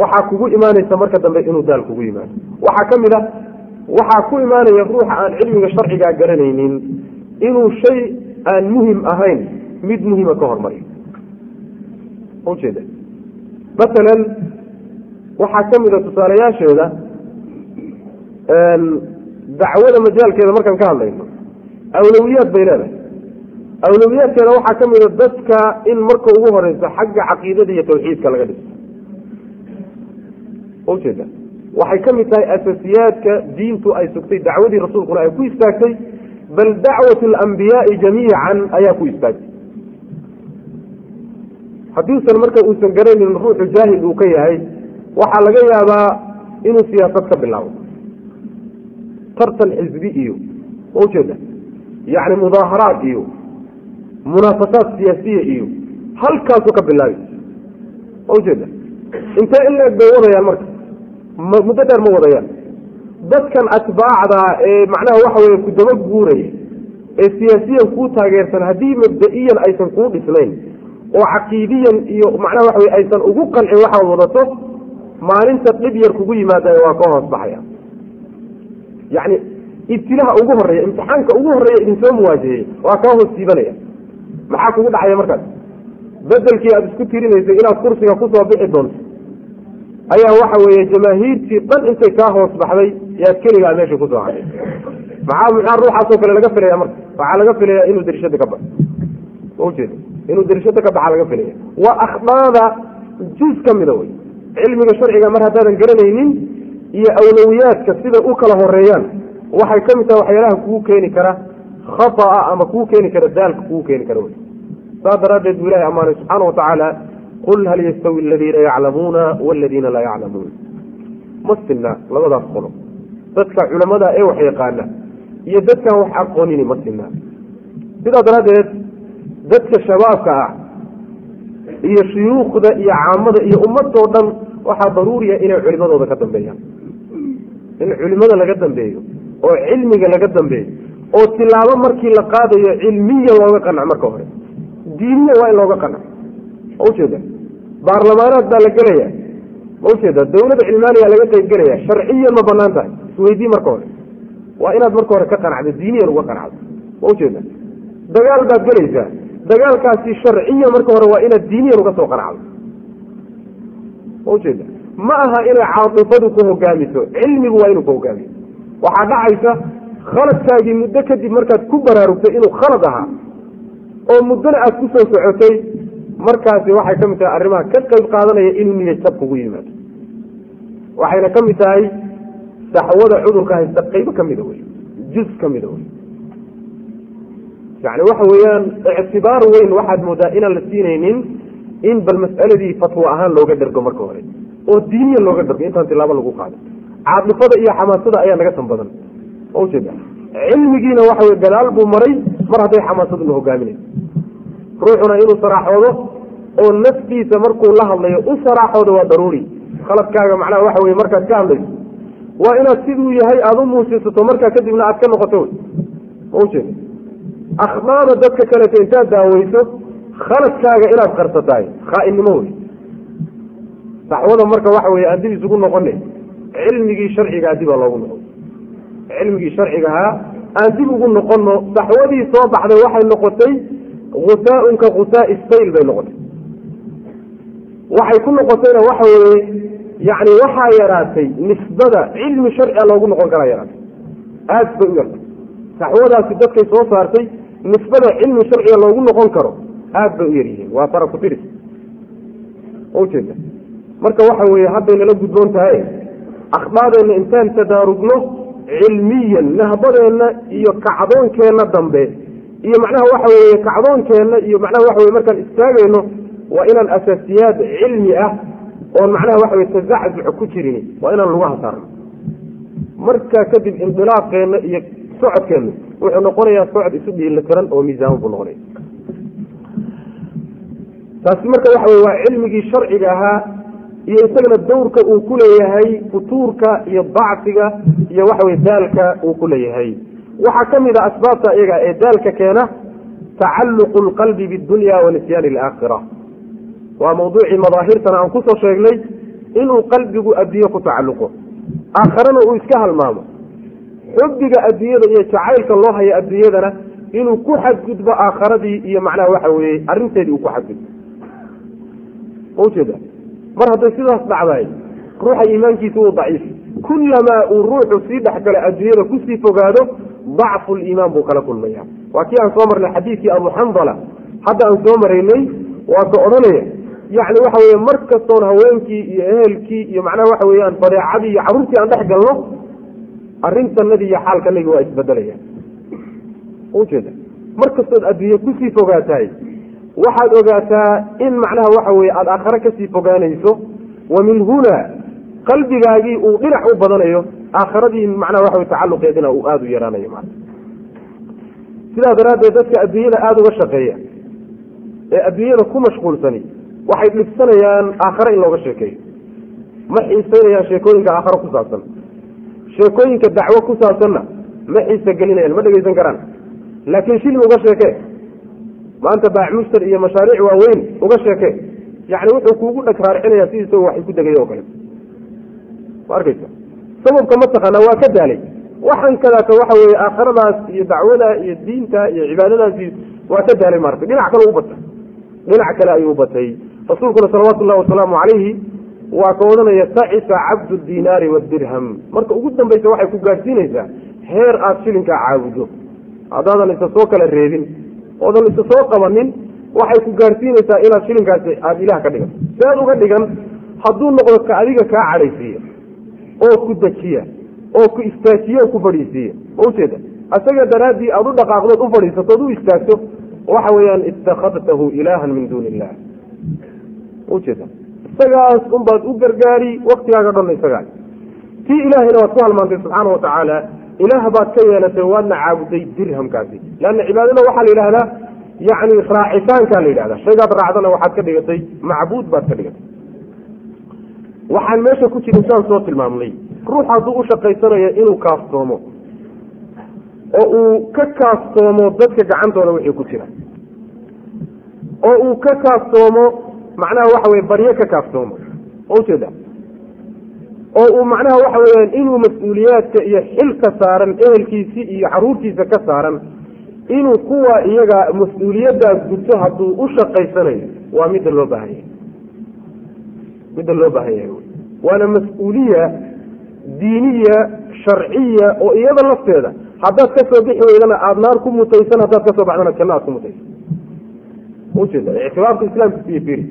waxaa kugu imaanaysa marka dambe inuu daal kugu yimaado. Waxaa ka mid a waxaa ku imaanaya ruuxa aan cilmiga sharcigaa garanaynin inuu shay aan muhiim ahayn mid muhima ka hormariyo. Ujeeda masalan waxaa ka mid a tusaalayaasheeda dacwada majaalkeeda markaan ka hadlayno awlowiyaad bay leedahay. Awlowiyaadkeeda waxaa ka mid a dadka in marka ugu horeysa xagga caqiidada iyo tawxiidka laga dhiso. Ujeeda waxay ka mid tahay asasiyaadka diintu ay sugtay dacwadii rasuulkuna ay ku istaagtay bal dacwat alambiyaai jamiican ayaa ku istaagtay. Haddiisan marka uusan garaynin ruuxu jaahil uu ka yahay waxaa laga yaabaa inuu siyaasad ka bilaabo tartan xisbi iyo ujeeda yacni mudaaharaad iyo munaafasaad siyaasiya iyo halkaasuu ka bilaabi ujeeda intee in leeg bay wadayaan marka? Muddo dheer ma wadayaan. Dadkan atbaacda ee macnaha waxa weye ku daba guuraya ee siyaasiyan kuu taageersan haddii mabda-iyan aysan kuu dhisnayn oo caqiidiyan iyo macnaha waxa weye aysan ugu qancin waxaad wadato maalinta dhib yar kugu yimaada waa ka hoos baxaya yacni ibtilaha ugu horreeya imtixaanka ugu horreeya idin soo muwaajahey waa kaa hoos siibanaya maxaa kugu dhacaya markaas? Bedelkii aada isku tirinaysay inaad kursiga ku soo bixi doonto ayaa waxa weeye jamaahiirtii dhan intay kaa hoos baxday yaad keligaa meesha ku soo haday maxaa maxaa ruuxaasoo kale laga filaya marka? Waxaa laga filaya inuu darishada ka baxo. Ujeeda inuu darishada ka baxa laga filaya waa akhdaada juz ka mida wey cilmiga sharciga mar haddaadan garanaynin iyo awlowiyaadka siday u kala horeeyaan waxay ka mid tahay waxyaalaha kugu keeni kara khaaa ama kugu keeni kara daalka kugu keeni kara saas daraaddeed buu ilahi amaanay subxaana watacaala qul hal yastawi aladiina yaclamuuna waladiina laa yaclamuun. Ma sinna labadaas qolo. Dadka culamada ee wax yaqaana iyo dadkaan wax aqoonini ma sinna. Sidaa daraaddeed dadka shabaabka ah iyo shuyuukhda iyo caamada iyo ummadoo dhan waxaa daruuriya inay culimadooda ka dambeeyaan in culimada laga dambeeyo oo cilmiga laga dambeeyo oo tilaabo markii la qaadayo cilmiya looga qanac marka hore. Diiniya waa in looga qanac ma ujeeda baarlamaanaad baa la gelaya ma ujeeda dawlad cilmaaniya laga qeyb gelaya sharciyan ma bannaan tahay. Isweydii marka hore. Waa inaad marka hore ka qanacdo diiniyan uga qanacdo. Ma ujeeda dagaal baad gelaysaa. Dagaalkaasi sharciyan marka hore waa inaad diiniyan uga soo qanacdo. Ma ujeeda ma aha inay caatifadu ku hogaamiso cilmigu waa inuu ku hogaamiyo waxaa dhacaysa khaladkaagii muddo kadib markaad ku baraarugtay inuu khalad ahaa oo muddona aad ku soo socotay markaasi waxay ka mid tahay arrimaha ka qayb qaadanaya inuu niya jab kugu yimaado. Waxayna ka mid tahay saxwada cudurka haysta qaybo ka mida wey juz ka mida wey yani waxa weeyaan ictibaar weyn waxaad moodaa inaan la siinaynin in bal mas'aladii fatwo ahaan looga dhergo marka hore oo diiniya looga dhergo intaan tilaabo lagu qaado caadifada iyo xamaasada ayaa naga tan badan ujeeda cilmigiina waxa wey gadaal buu maray mar hadday xamaasadu la hogaaminayso ruuxuna inuu saraaxoodo oo naftiisa markuu la hadlayo u saraaxoodo waa daruuri. Khaladkaaga macnaha waxa weye markaad ka hadlayso waa inaad siduu yahay aada u muujisato markaa kadibna aad ka noqoto wey. Ma ujeeda akhdaada dadka kaleeto intaad daaweyso khaladkaaga inaad qarsatahay khaa'innimo wey saxwada marka waxa weye aan dib isugu noqona cilmigii sharcigaa dibaa loogu noqon. Cilmigii sharcigahaa aan dib ugu noqono saxwadii soo baxday waxay noqotay khusaaun ka khusaai sayl bay noqotay. Waxay ku noqotayna waxa weye yani waxaa yaraatay nisbada cilmi sharciga loogu noqon karaa yaraatay. Aad bay u yartay. Saxwadaasi dadkay soo saartay nisbada cilmi sharciga loogu noqon karo aad bay u yaryihiin. Waa fara ku tiris. Ujeeda marka waxa weye hadday nala gudboon tahay akhdaadeenna intaan tadaarugno cilmiyan nahbadeenna iyo kacdoonkeenna dambe. Iyo macnaha waxa weye kacdoonkeenna iyo macnaha waxa weye markaan istaagayno waa inaan asaasiyaad cilmi ah oon macnaha waxa weye tazaczuc ku jirin. Waa inaan lagu hasaarno markaa kadib indilaaqeenna iyo socodkeenna wuxuu noqonayaa socod isu dhiilatiran oo miisaamo buu noqonaya. Taasi marka waxa weye waa cilmigii sharciga ahaa iyo isagana dowrka uu ku leeyahay futuurka iyo dacfiga iyo waxaweye daalka uu ku leeyahay. Waxaa ka mid a asbaabta iyaga ee daalka keena tacalluqu lqalbi bidunya wa nisyaani alaakhira. Waa mawduucii madaahirtana aan ku soo sheegnay inuu qalbigu adduunye ku tacalluqo. Aakharana uu iska halmaamo. Xubbiga adduunyada iyo jacaylka loo hayo adduunyadana inuu ku xadgudbo aakharadii iyo macnaha waxa weeye arrinteedii uu ku xadgudbo. Maujeeda mar hadday sidaas dhacday ruuxa iimaankiisa uu daciif. Kullamaa uu ruuxu sii dhexgalo adduunyada ku sii fogaado dacfu liimaan buu kala kulmaya. Waa kii aan soo marnay xadiidkii abu xandala hadda aan soo maraynay waa ka odhanaya yacni waxa weye mar kastoon haweenkii iyo ehelkii iyo macnaha waxa weeyaan badeecadii iyo carruurtii aan dhex galno arrintanadii iyo xaalkanagi waa isbedelaya ujeeda mar kastood adduunye ku sii fogaatahay waxaad ogaataa in macnaha waxa weye aada aakhare ka sii fogaanayso wa min huna qalbigaagii uu dhinac u badanayo aakharadii macnaha waxa tacaluqeedina uu aada u yaraanayo maa sidaa daraaddeed dadka adduunyada aada uga shaqeeya ee adduunyada ku mashquulsani waxay dhibsanayaan aakhare in looga sheekeeyo. Ma xiisaynayaan sheekooyinka aakhare ku saabsan. Sheekooyinka dacwo ku saabsanna ma xiisa gelinayaan ma dhegeysan karaan. Laakiin shilmi uga sheekee maanta baac mushtar iyo mashaariic waaweyn uga sheekee yani wuxuu kuugu dhag raaricinaya sidii isagoo waxay ku degaya oo kale. Ma arkaysa? Sababka mataqaana waa ka daalay. Waxaan kadaata waxa weye aakhiradaas iyo dacwada iyo diinta iyo cibaadadaasi waa ka daalay maarata dhinac kale u batay. Dhinac kale ayuu batay. Rasuulkuna salawaatu llahi wasalaamu calayhi waa ka odhanaya tacisa cabdu dinaari wadirham marka ugu dambaysa waxay ku gaadhsiinaysaa heer aada shilinkaa caabudo. Haddaadan isa soo kala reebin oodan isa soo qabanin waxay ku gaadhsiinaysaa inaad shilinkaasi aada ilaah ka dhigan. Sead uga dhigan hadduu noqdo ka adiga kaa cadhaysiiya oo ku dejiya oo ku istaajiye oo ku fadhiisiiya. Ma ujeeda isaga daraaddii aada u dhaqaaqdood u fadhiisato od u istaagto waxa weeyaan ittakhadtahu ilaahan min duuni illah ujeeda isagaas unbaad u gargaari waktigaaga dhanna isagaa. Tii ilaahayna waad ku halmaantay subxaana wa tacaala ilaah baad ka yeelatay waadna caabuday dirhamkaasi. Leanna cibaadada waxaa la yidhahdaa yacni raacitaankaa la yidhahda shaygaad raacdana waxaad ka dhigatay macbuud baad ka dhigatay. Waxaan meesha ku jirin saan soo tilmaamnay. Ruux hadduu u shaqaysanayo inuu kaaftoomo oo uu ka kaaftoomo dadka gacantooda wixii ku jira. Oo uu ka kaaftoomo macnaha waxa weye baryo ka kaaftoomo. Ujeeda oo uu macnaha waxa weyaan inuu mas'uuliyaadka iyo xilka saaran ehelkiisii iyo caruurtiisa ka saaran inuu kuwa iyaga mas'uuliyadaas guto hadduu u shaqaysanayo waa midda loo baahan yahay. Midda loo baahan yahay waana mas'uuliya diiniya sharciya oo iyada lafteeda haddaad ka soo bixi weydana aada naar ku mutaysan haddaad ka soo baxdana janno aad ku mutaysan. Ujeeda ictibaarka islaamka siyo firi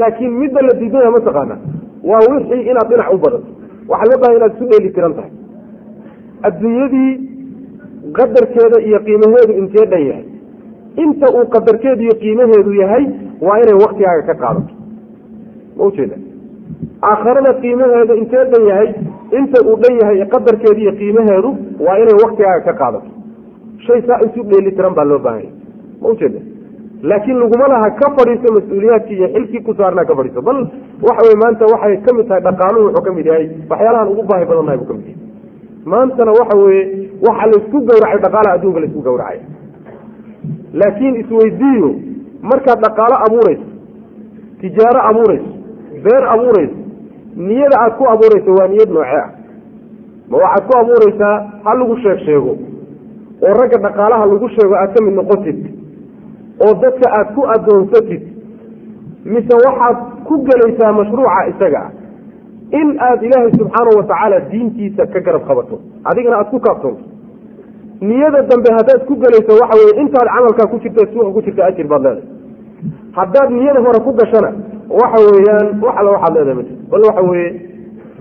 laakiin midda la diidaya mataqaana waa wixii inaad dhinac u badato waxaa loo bahay inaad isu dheeli tiran tahay. Adduunyadii qadarkeeda iyo qiimaheedu intee dhan yahay? Inta uu qadarkeedu iyo qiimaheedu yahay waa inay waktigaaga ka qaadato. Ma ujeeda aakharada qiimaheedu intee dhan yahay inta uu dhan yahay qadarkeedu iyo qiimaheedu waa inay waktigaaga ka qaadato. Shay saa isu dheeli tiran baa loo baahanya ma ujeeda laakiin laguma laha ka fadhiiso mas'uuliyaadkii iyo xilkii ku saarnaa ka fadhiiso bal waxa wey maanta waxay ka mid tahay dhaqaaluhu wuxuu ka mid yahay waxyaalahaan ugu baahi badannahay buu ka mid yahay. Maantana waxa weeye waxa laysku gawracay dhaqaalaha adduunka laysku gawracay laakiin isweydiiyo markaad dhaqaalo abuurayso tijaaro abuurayso beer abuurayso niyada aad ku abuurayso waa niyad noocee ah. Ma waxaad ku abuuraysaa ha lagu sheeg sheego oo ragga dhaqaalaha lagu sheego aad ka mid noqotid oo dadka aad ku adoonsatid mise waxaad ku gelaysaa mashruuca isaga in aad ilaahay subxaanahu watacaala diintiisa ka garab qabato adigana aad ku kaabtoonto niyada dambe haddaad ku gelayso waxa weye intaad camalkaa ku jirta suuqa ku jirta ajir baad leedahay. Haddaad niyada hore ku gashana waxa weeyaan wax alla waxaad leedahay ma jirto. Bal waxa weeye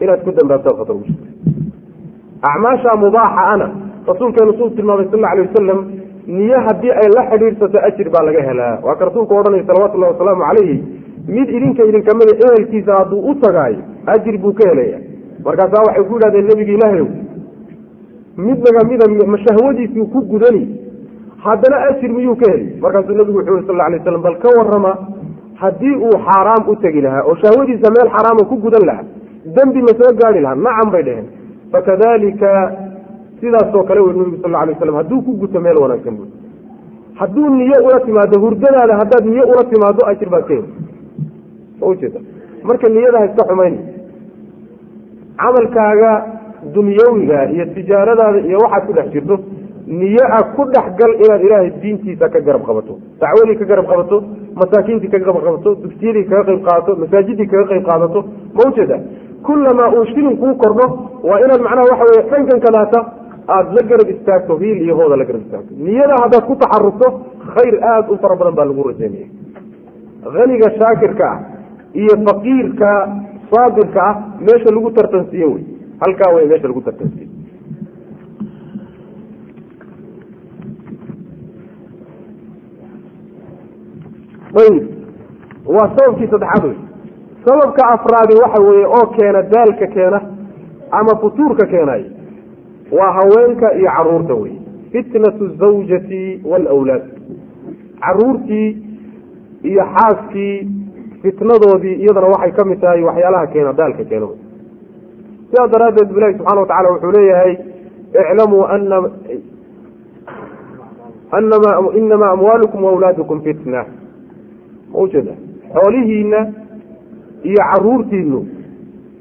inaad ku dambaabtaad khatar ugu jirta acmaasha mubaaxa ana rasuulkeenu suu tilmaamay sal alla alay wasalam niyo haddii ay la xidhiidhsato ajir baa laga helaa. Waa ka rasuulku odhanaya salawatullahi wasalaamu calayhi mid idinka idinkamida ehelkiisa hadduu u tagaayo ajir buu ka helaya markaasaa waxay ku yidhahdeen nebiga ilaahayow mid nagamida ma shahwadiisuu ku gudani haddana ajir miyuu ka heli? Markaasuu nebigu wuxuu yiri sal alla alay waslam bal ka warrama haddii uu xaaraam u tegi lahaa oo shahwadiisa meel xaaraama ku gudan lahaa dembi ma soo gaari lahaa nacam bay dheheen fakadalika sidaasoo kale wey nebigu sal alay waslam hadduu ku guto meel wanaagsan bu hadduu niyo ula timaado hurdadaada haddaad niyo ula timaado ajir baad ka heli. Ujeeda marka niyada ha iska xumayn camalkaaga dunyawiga iyo tijaaradaada iyo waxaad ku dhex jirto niyo a ku dhex gal inaad ilaahay diintiisa ka garab qabato dacwadii ka garab qabato masaakiintii ka garab qabato dugsiyadii kaga qayb qaadato masaajidii kaga qayb qaadato. Ma ujeeda kulamaa uu shilin kuu kordho waa inaad macnaha waxa weye dhankan kadaata aada la garab istaagto hiil iyo hooda la garab istaagto niyada haddaad ku taxarugto khayr aada u fara badan baa lagu rajaynaya. Haniga shaakirka ah iyo faqiirka saabirka ah meesha lagu tartansiiye wey. Halkaa wey meesha lagu tartansiiye ayib waa sababkii saddexaad wey. Sababka afraadi waxa weeye oo keena daalka keena ama futuurka keenay waa haweenka iyo carruurta wey fitnatu zawjati waalawlaad caruurtii iyo xaaskii fitnadoodii iyadana waxay ka mid tahay waxyaalaha keena daalka keena wey sidaas daraaddeed ilahi subxana wa tacala wuxuu leeyahay iclamuu ana anama inamaa amwaalukum waawlaadukum fitna. Ma ujeeda xoolihiina iyo caruurtiinu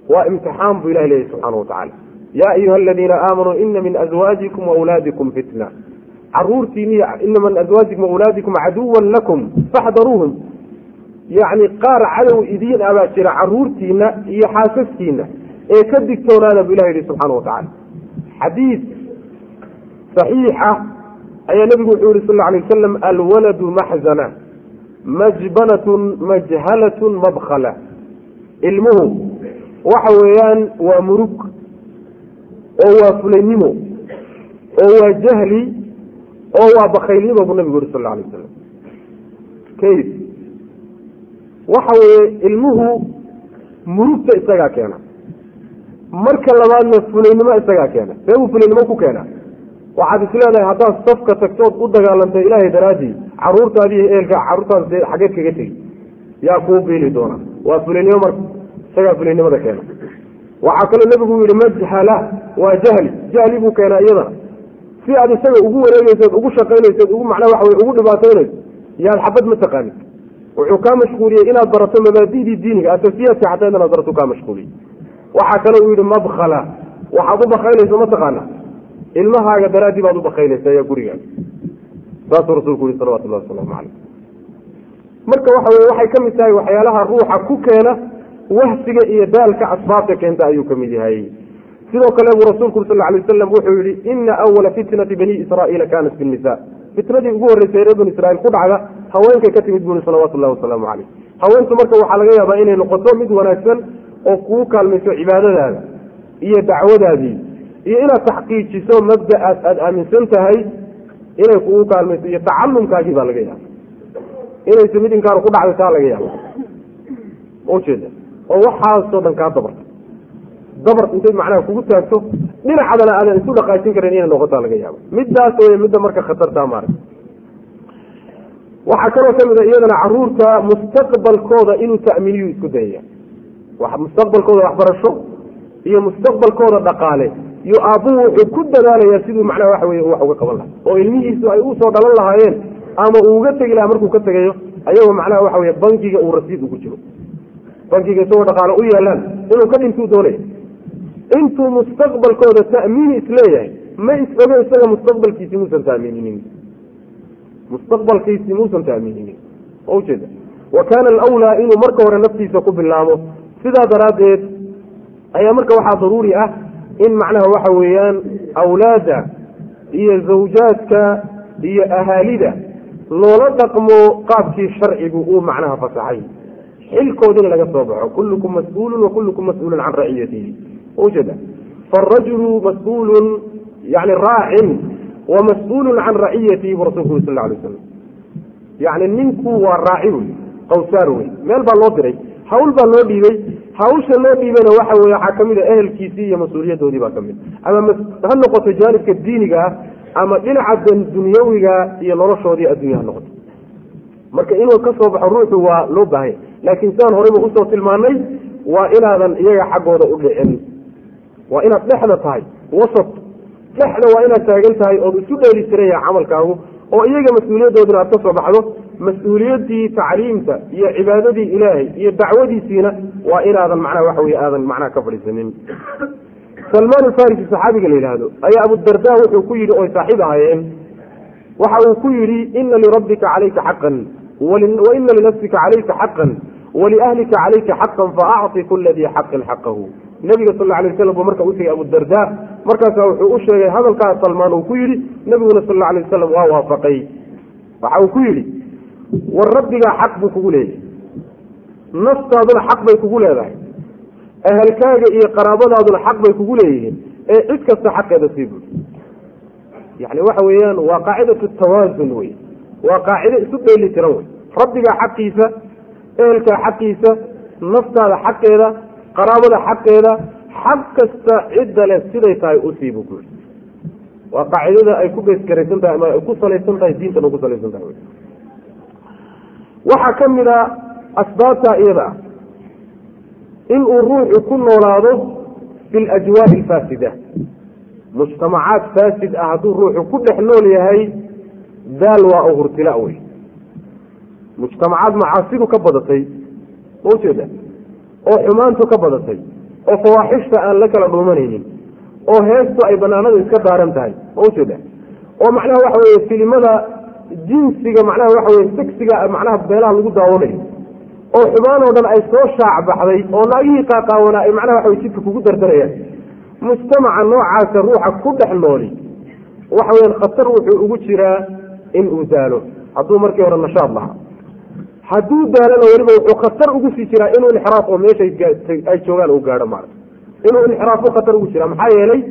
waa imtixaan buu ilahi leeyahy subxaana wa tacala ya ayuha aladiina aamanuu ina min azwaajikum waawlaadikum fitna. Caruurtiini ina min azwaajikum waawlaadikum caduwan lakum faxdaruuhum. Yacni qaar cadow idiin abaa jira caruurtiina iyo xaasaskiina ee ka digtoonaana buu ilah yihi subxaana wa tacala xadiid saxiix ah ayaa nebigu wuxuu yihi sal alay wasalam alwaladu maxzana majbanatun majhalatun mabkhala ilmuhu waxa weeyaan waa murug oo waa fulaynimo oo waa jahli oo waa bakaylnimo buu nabigu yuri sal alay wasalam kayf waxa weeye ilmuhu murugta isagaa keena. Marka labaadna fulaynimo isagaa keena. See buu fulaynimo ku keena. Waxaad is leedahay haddaad safka tagtood u dagaalantay ilaahay daraadii caruurtaadi iyo caruurtaas dee xageed kaga tegi? Yaa kuu biili doona waa fulaynimo marka isagaa fulaynimada keena waxaa kaloo nebigu yihi majhala waa jahli jahli buu keenaa iyadana si aad isaga ugu wareegeysood ugu shaqaynaysood ugu macnaa waxa wey ugu dhibaataynayso yaad xabad ma taqaanid. Wuxuu kaa mashquuliyey inaad barato mabaadidii diiniga asasiyaadka xataa inaad barato kaa mashquuliyey. Waxaa kaloo uu yihi mabkhala waxaad u bakaynayso ma taqaana. Ilmahaaga daraaddii baad u bakaynaysa ayaa gurigaaga saasuu rasuulku yihi salawatullahi wasalaamu caleyh marka waxa weye waxay ka mid tahay waxyaalaha ruuxa ku keena wahsiga iyo daalka asbaabta keenta ayuu ka mid yahay. Sidoo kale buu rasuulku sal alay wasalam wuxuu yihi ina awala fitnati bani israa'iila kanat fi nisa fitnadii ugu horreysay reer bani israiil ku dhacda haweenkay ka timid buni salawatu llahi wasalaamu caleyh haweentu marka waxaa laga yaabaa inay noqoto mid wanaagsan oo kuu kaalmayso cibaadadaada iyo dacwadaadii iyo inaad taxqiijiso mabda'aas aada aaminsan tahay inay kugu kaalmayso iyo tacalumkaagii baa laga yaaba inaysa mid inkaaru ku dhacday taa laga yaaba ujeeda oo waxaasoo dhan kaa dabarta dabar intay macnaha kugu taagto dhinacadana aadan isu dhaqaajin karin inay noqotaa laga yaaba midaas wey midda marka khatartaa maarag waxaa kaloo ka mid a iyadana carruurta mustaqbalkooda inuu ta'miniyu isku dayaya mustaqbalkooda waxbarasho iyo mustaqbalkooda dhaqaale iyo aabbuhu wuxuu ku dadaalayaa siduu macnaha waxa weye wax uga qaban laha oo ilmihiisu ay u soo dhalan lahaayeen ama uu uga tegi lahaa markuu ka tegayo ayagoo macnaha waxa weye bankiga uu rasiid ugu jiro bankiga isagoo dhaqaale u yeelaan inuu ka dhintuu doonaya intuu mustaqbalkooda ta'miini is leeyahay ma is ogo isaga mustaqbalkiisi muusan ta'miininin. Mustaqbalkiisi muusan ta'miininin. Ma ujeeda wa kaana alawlaa inuu marka hore naftiisa ku bilaabo. Sidaa daraaddeed ayaa marka waxaa daruuri ah in macnaha waxa weeyaan awlaadda iyo zawjaadka iyo ahaalida loola dhaqmo qaabkii sharcigu uu macnaha fasaxay xilkoodina laga soo baxo. Kullukum mas'uulun wa kullukum mas'uulun can raciyatihi ujeeda. Faarajulu mas'uulun yani raacin wa mas'uulun can raciyatihi buu rasulku sal lla alay wasalam yani ninku waa raaci wey qawsaar wey. Meel baa loo diray hawl baa loo dhiibay hawsha loo dhiibayna waxa weye waxaa ka mid a ehelkiisii iyo mas'uuliyadoodii baa ka mid ama ha noqoto jaanibka diiniga ah ama dhinaca dunyawiga iyo noloshoodii addunya ha noqoto. Marka inuu ka baxo ruuxu waa loo baahanya laakiin sidaan horeyba u soo tilmaanay waa inaadan iyaga xaggooda u dhicin. Waa inaad dhexda tahay wasat. Dhexda waa inaad taagan tahay ood isu dheeli tiraya camalkaagu oo iyaga mas'uuliyadoodina aad ka soo baxdo. Mas'uuliyaddii tacliimta iyo cibaadadii ilaahay iyo dacwadiisiina waa inaadan macnaha waxa weye aadan macnaha ka fadhiisanin. Salmaan alfarisi saxaabiga la yidhaahdo ayaa abudarda wuxuu ku yidhi oy saaxiib ahaayeen. Waxa uu ku yidhi ina lirabbika calayka xaqan waina linafsika calayka xaqan waliahlika calayka xaqan faacti kula dii xaqin xaqahu nabiga sal alay waslam buu marka u tegey markaasaa wuxuu u sheegay hadalkaa salmaan uu ku yidhi nabiguna sal la alay wasalam waa waafaqay waxa uu ku yidhi war rabbigaa xaq buu kugu leeyahay naftaaduna xaq bay kugu leedahay ahalkaaga iyo qaraabadaaduna xaq bay kugu leeyihiin ee cid kasta xaqeeda sii bud yani waxa weeyaan waa qaacidatu tawaasun wey waa qaacido isu dheeli tiran wey rabbigaa xaqiisa ehelkaa xaqiisa naftaada xaqeeda qaraabada xaqeeda xaq kasta cidda leh siday tahay u sii buu ku yidhi. Waa qaacidada ay ku beesgaraysan tahay ama ay ku salaysan tahay diintan ugu salaysan tahay. Waxaa ka mid a asbaabta iyada ah. In uu ruuxu ku noolaado fi lajwaabi alfaasida mujtamacaad faasid ah hadduu ruuxu ku dhex nool yahay daal waa oo hurtila wey mujtamacaad macaasidu ka badatay ma ujeeda oo xumaantu ka badatay oo fawaaxishta aan la kala dhuumanaynin oo heestu ay banaanada iska daaran tahay ma ujeeda oo macnaha waxa weye filimada jinsiga macnaha waxa weye sexiga macnaha beelaha lagu daawanayo oo xumaan oo dhan ay soo shaac baxday oo naagihii qaaqaawanaa ay macnaha waxa jidka kugu dardarayaan. Mujtamaca noocaasa ruuxa ku dhex nooli waxa weyaan khatar wuxuu ugu jiraa in uu daalo. Hadduu markii hore nashaad lahaa hadduu daalana weliba wuxuu khatar ugu sii jiraa inuu inxiraaf oo meeshay ay joogaan uu gaadho maarata inuu inxiraafo khatar ugu jiraa maxaa yeelay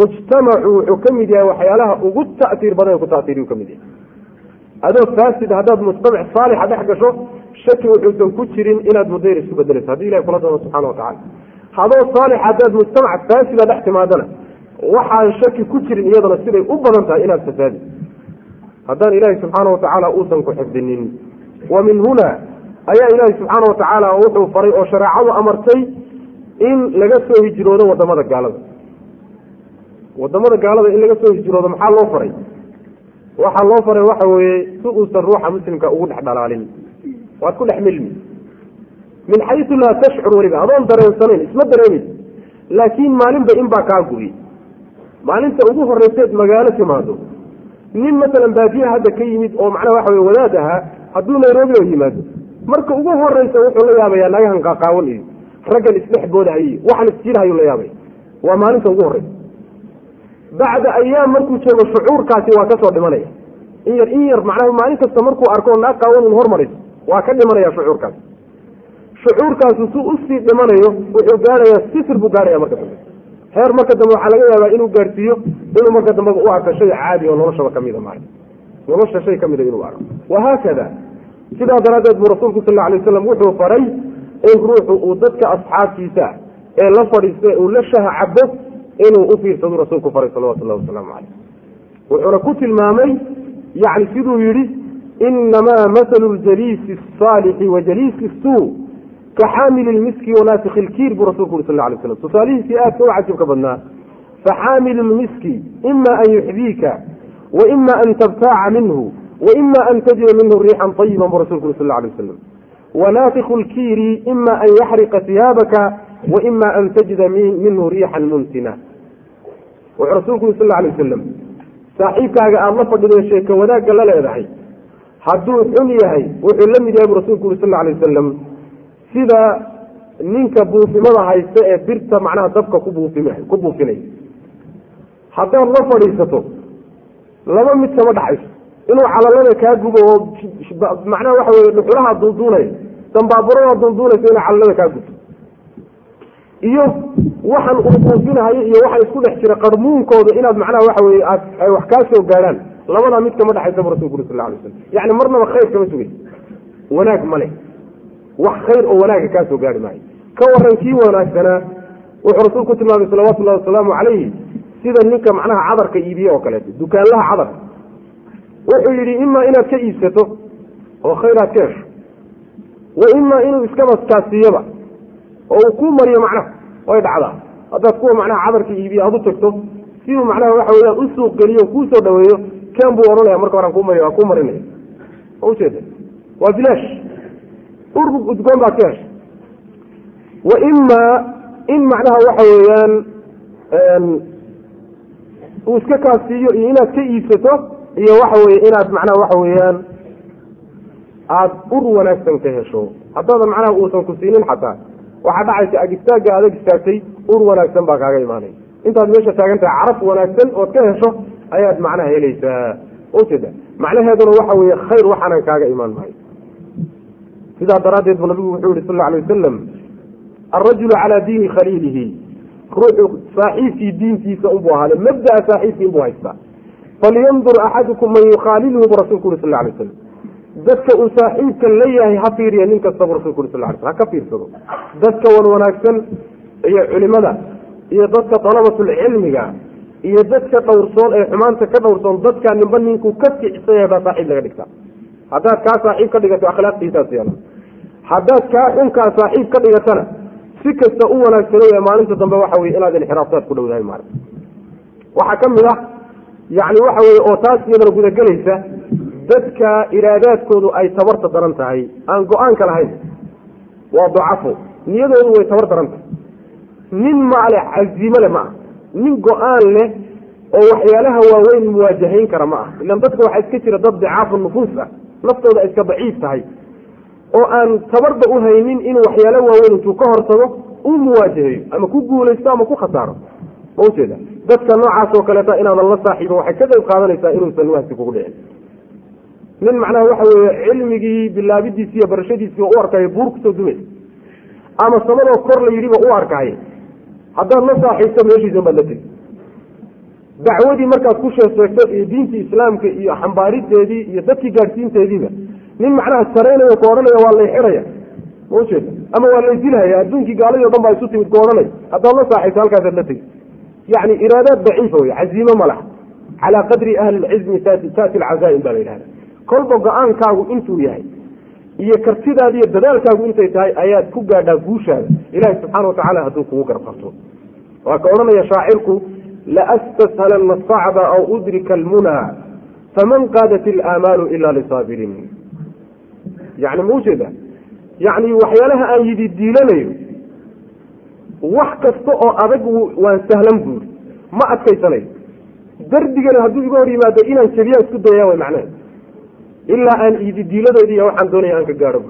mujtamacu wuxuu ka mid yahay waxyaalaha ugu ta'tiir badan ku ta'tiiriyu ka mid yahay. Adoo faasid haddaad mujtamac saalixa dhex gasho shaki wuxuusan ku jirin inaad mudayr isku bedelayso haddii ilahi kula doono subxana watacala hadoo saalix haddaad mujtamac faasida dhex timaadana waxaan shaki ku jirin iyadana siday u badan tahay inaad fasaadi haddaan ilaahi subxaana watacaala uusan ku xifdinin wa min huna ayaa ilaahi subxaana watacaala wuxuu faray oo shareecadu amartay in laga soo hijroodo waddamada gaalada. Wadamada gaalada in laga soo hijroodo maxaa loo faray? Waxaa loo faray waxa weeye si uusan ruuxa muslimka ugu dhex dhalaalin. Waad ku dhex milmi. Min xayu laa tashcur weliba adoon dareensanayn isma dareemaysa laakiin maalinba in baa kaa guyi maalinta ugu horeyseed magaalo timaado. Nin masalan baadiyaha hadda ka yimid oo macnaha waxa wey wadaad ahaa hadduu nairobi oo yimaado marka ugu horeysa wuxuu la yaabayaa nagahan qaaqaawan iyo raggan isdhex boodahayy waxaan isjiirhayu la yaabay. Waa maalinta ugu horeysa bacda ayaam markuu joogo shucuurkaasi waa ka soo dhimanaya. In yar in yar macnaha maalin kasta markuu arko naag qaawan hormarayso waa ka dhimanaya shucuurkaas shucuurkaasu su u sii dhimanayo wuxuu gaadhayaa sifir buu gaadhaya marka dambe. Heer marka dambe waxaa laga yaabaa inuu gaadhsiiyo inuu marka dambe u arko shay caadi oo noloshaba kamida maarka nolosha shay kamida inuu arko. Wahaakada sidaa daraaddeed buu rasuulku sal alay waslam wuxuu faray in ruuxu uu dadka asxaabtiisa ee la fadhiista uu la shaha cabo inuu u fiirsadu rasuulku faray salawatu llahi wasalaamu caleyh wuxuuna ku tilmaamay yani siduu yidhi inamaa mathalu ljaliisi asaalixi wa jaliisi suu ka xaamili lmiski wanaasiki lkiir buu rasulku uri sal alay slam tusaalihiisii aadka u cajibka badnaa. Faxaamilu lmiski ima an yuxdiika wa ima an tabtaaca minhu wa ima an tajida minhu riixan ayiban buu rasulku sal alay wasalam wanaafiku lkiiri ima an yaxriqa siyaabaka wa ima an tajida minhu riixan muntina wuxuu rasulku uri sal alay wasalam saaxiibkaaga aada la fadhido sheeka wanaagga la leedahay hadduu xun yahay wuxuu la mid yahay buu rasulku uri sal alay wasalam sida ninka buufimada haysta ee birta macnaha dabka ku buufinay haddaad la fadhiisato laba mid kama dhaxayso inuu calalada kaa gubo oo macnaha waxa weye dhuxulaha duulduunaya dambaaburada duulduunaysa inay calalada kaa gubto. Iyo waxan uu buufinahayo iyo waxaan isku dhex jira qarmuunkooda inaad macnaha waxa weye aad ay wax kaa soo gaadhaan. Labadaa mid kama dhaxaysa bu rasulku uri sal alay slam yani marnaba khayr kama sugay wanaag male wax khayr oo wanaaga kaa soo gaari maayo. Ka waran kii wanaagsanaa wuxuu rasuulku tilmaamay salawatu llahi wasalaamu calayhi sida ninka macnaha cadarka iibiye oo kaleeto dukaanlaha cadarka wuxuu yidhi imaa inaad ka iibsato oo khayraad ka hesho wa imaa inuu iskaba kaasiiyaba oo uu kuu mariyo macnaha way dhacdaa. Haddaad kuwa macnaha cadarka iibiye aad u tagto siduu macnaha waxa weyaan u suuq geliyo kuu soo dhaweeyo ken buu odhanaya marka horaan kuu mariy waa kuu marinaya ma ujeeda waa bilaash. Urug udgoon baad ka heshay wa imaa in macnaha waxa weeyaan uu iska kaasiiyo iyo inaad ka iibsato iyo waxa weye inaad macnaha waxa weeyaan aada ur wanaagsan ka hesho. Haddaadan macnaha uusan ku siinin xataa waxaa dhacaysa agistaaga adag istaagtay ur wanaagsan baa kaaga imaanay. Intaad meesha taagan tahay caraf wanaagsan ood ka hesho ayaad macnaha helaysaa. Ujeeda macnaheeduna waxa weeye khayr waxaanan kaaga imaan maayo sidaa daraaddeed bu nabigu wuxuu yihi sal lla alay wasalam alrajulu calaa diini khaliilihi. Ruuxu saaxiibkii diintiisa unbuu ahaade mabdaa saaxiibkii inbuu haystaa falyandur axadukum man yukhaaliluhu bu rasulku uri sal alay wasalam dadka uu saaxiibka la yahay ha fiiriya nin kasta bu rasulku uri sal ly sl ha ka fiirsado dadka wan wanaagsan iyo culimada iyo dadka dalabatulcilmiga iyo dadka dhowrsoon ee xumaanta ka dhowrsoon dadkaa ninba ninkuu ka kicsan yahay baa saaxiib laga dhigtaa haddaad kaa saaxiib ka dhigato akhlaaqtiisaas yeelan haddaad kaa xunkaa saaxiib ka dhigatana si kasta u wanaagsanay ee maalinta dambe waxa weye inaad inxiraaftaad ku dhowdahay maarata waxaa ka mid ah yacni waxa weye oo taas iyadana gudagelaysa dadka iraadaadkoodu ay tabarta daran tahay. Aan go'aanka lahayn waa dacafo niyadoodu way tabar daran tahay. Nin maale cazimo le ma ah. Nin go'aan leh oo waxyaalaha waaweyn muwaajahayn kara ma ah. Ilan dadka waxaa iska jira dad dicaafu nufuus ah naftooda iska daciif tahay. Oo aan tabarba u haynin inuu waxyaalo waaweyn intuu ka hortago uu muwaajaheeyo ama ku guulaysto ama ku khasaaro ma ujeeda dadka noocaas oo kaleeta inaadan la saaxiibo waxay ka qayb qaadanaysaa inuusan wahsi kugu dhicin. Nin macnaha waxa weeye cilmigii bilaabidiisi iyo barashadiisii u arkayo buur ku soo dumaysa ama samadoo kor la yidhiba u arkaaye haddaad la saaxiibto meeshiisan baad la tegi. Dacwadii markaad ku sheegsheegto iyo diintii islaamka iyo xambaarideedii iyo dadkii gaadhsiinteediiba nin macnaha saraynayo ku odhanaya waa lay xidhaya. Ma ujeeda ama waa lay dilhaya adduunkii gaaladii o dhan baa isu timid ku odhanaya. Haddaad la saaxiibto halkaasaad la tegi yacni iraadaad daciifa wey caziimo ma laha calaa qadri ahli lcizmi taati alcazaa'im baa la yidhahda kolba go'aankaagu intuu yahay iyo kartidaada iyo dadaalkaagu intay tahay ayaad ku gaadhaa guushaada ilahi subxaana watacala hadduu kugu garqabto waa ka odhanaya shaacirku laastashalanna asacba aw udrika almunaa faman qaadat ilaamaalu ila lisaabiriin yani ma ujeeda yani waxyaalaha aan yidi diilanayo wax kasta oo adag waan sahlan buuri ma adkaysanayo dardigana hadduu iga hor yimaado inaan jebiyaan isku dayaya way macnahe ilaa aan yididiiladeedi iyo waxaan doonaya aan ka gaadho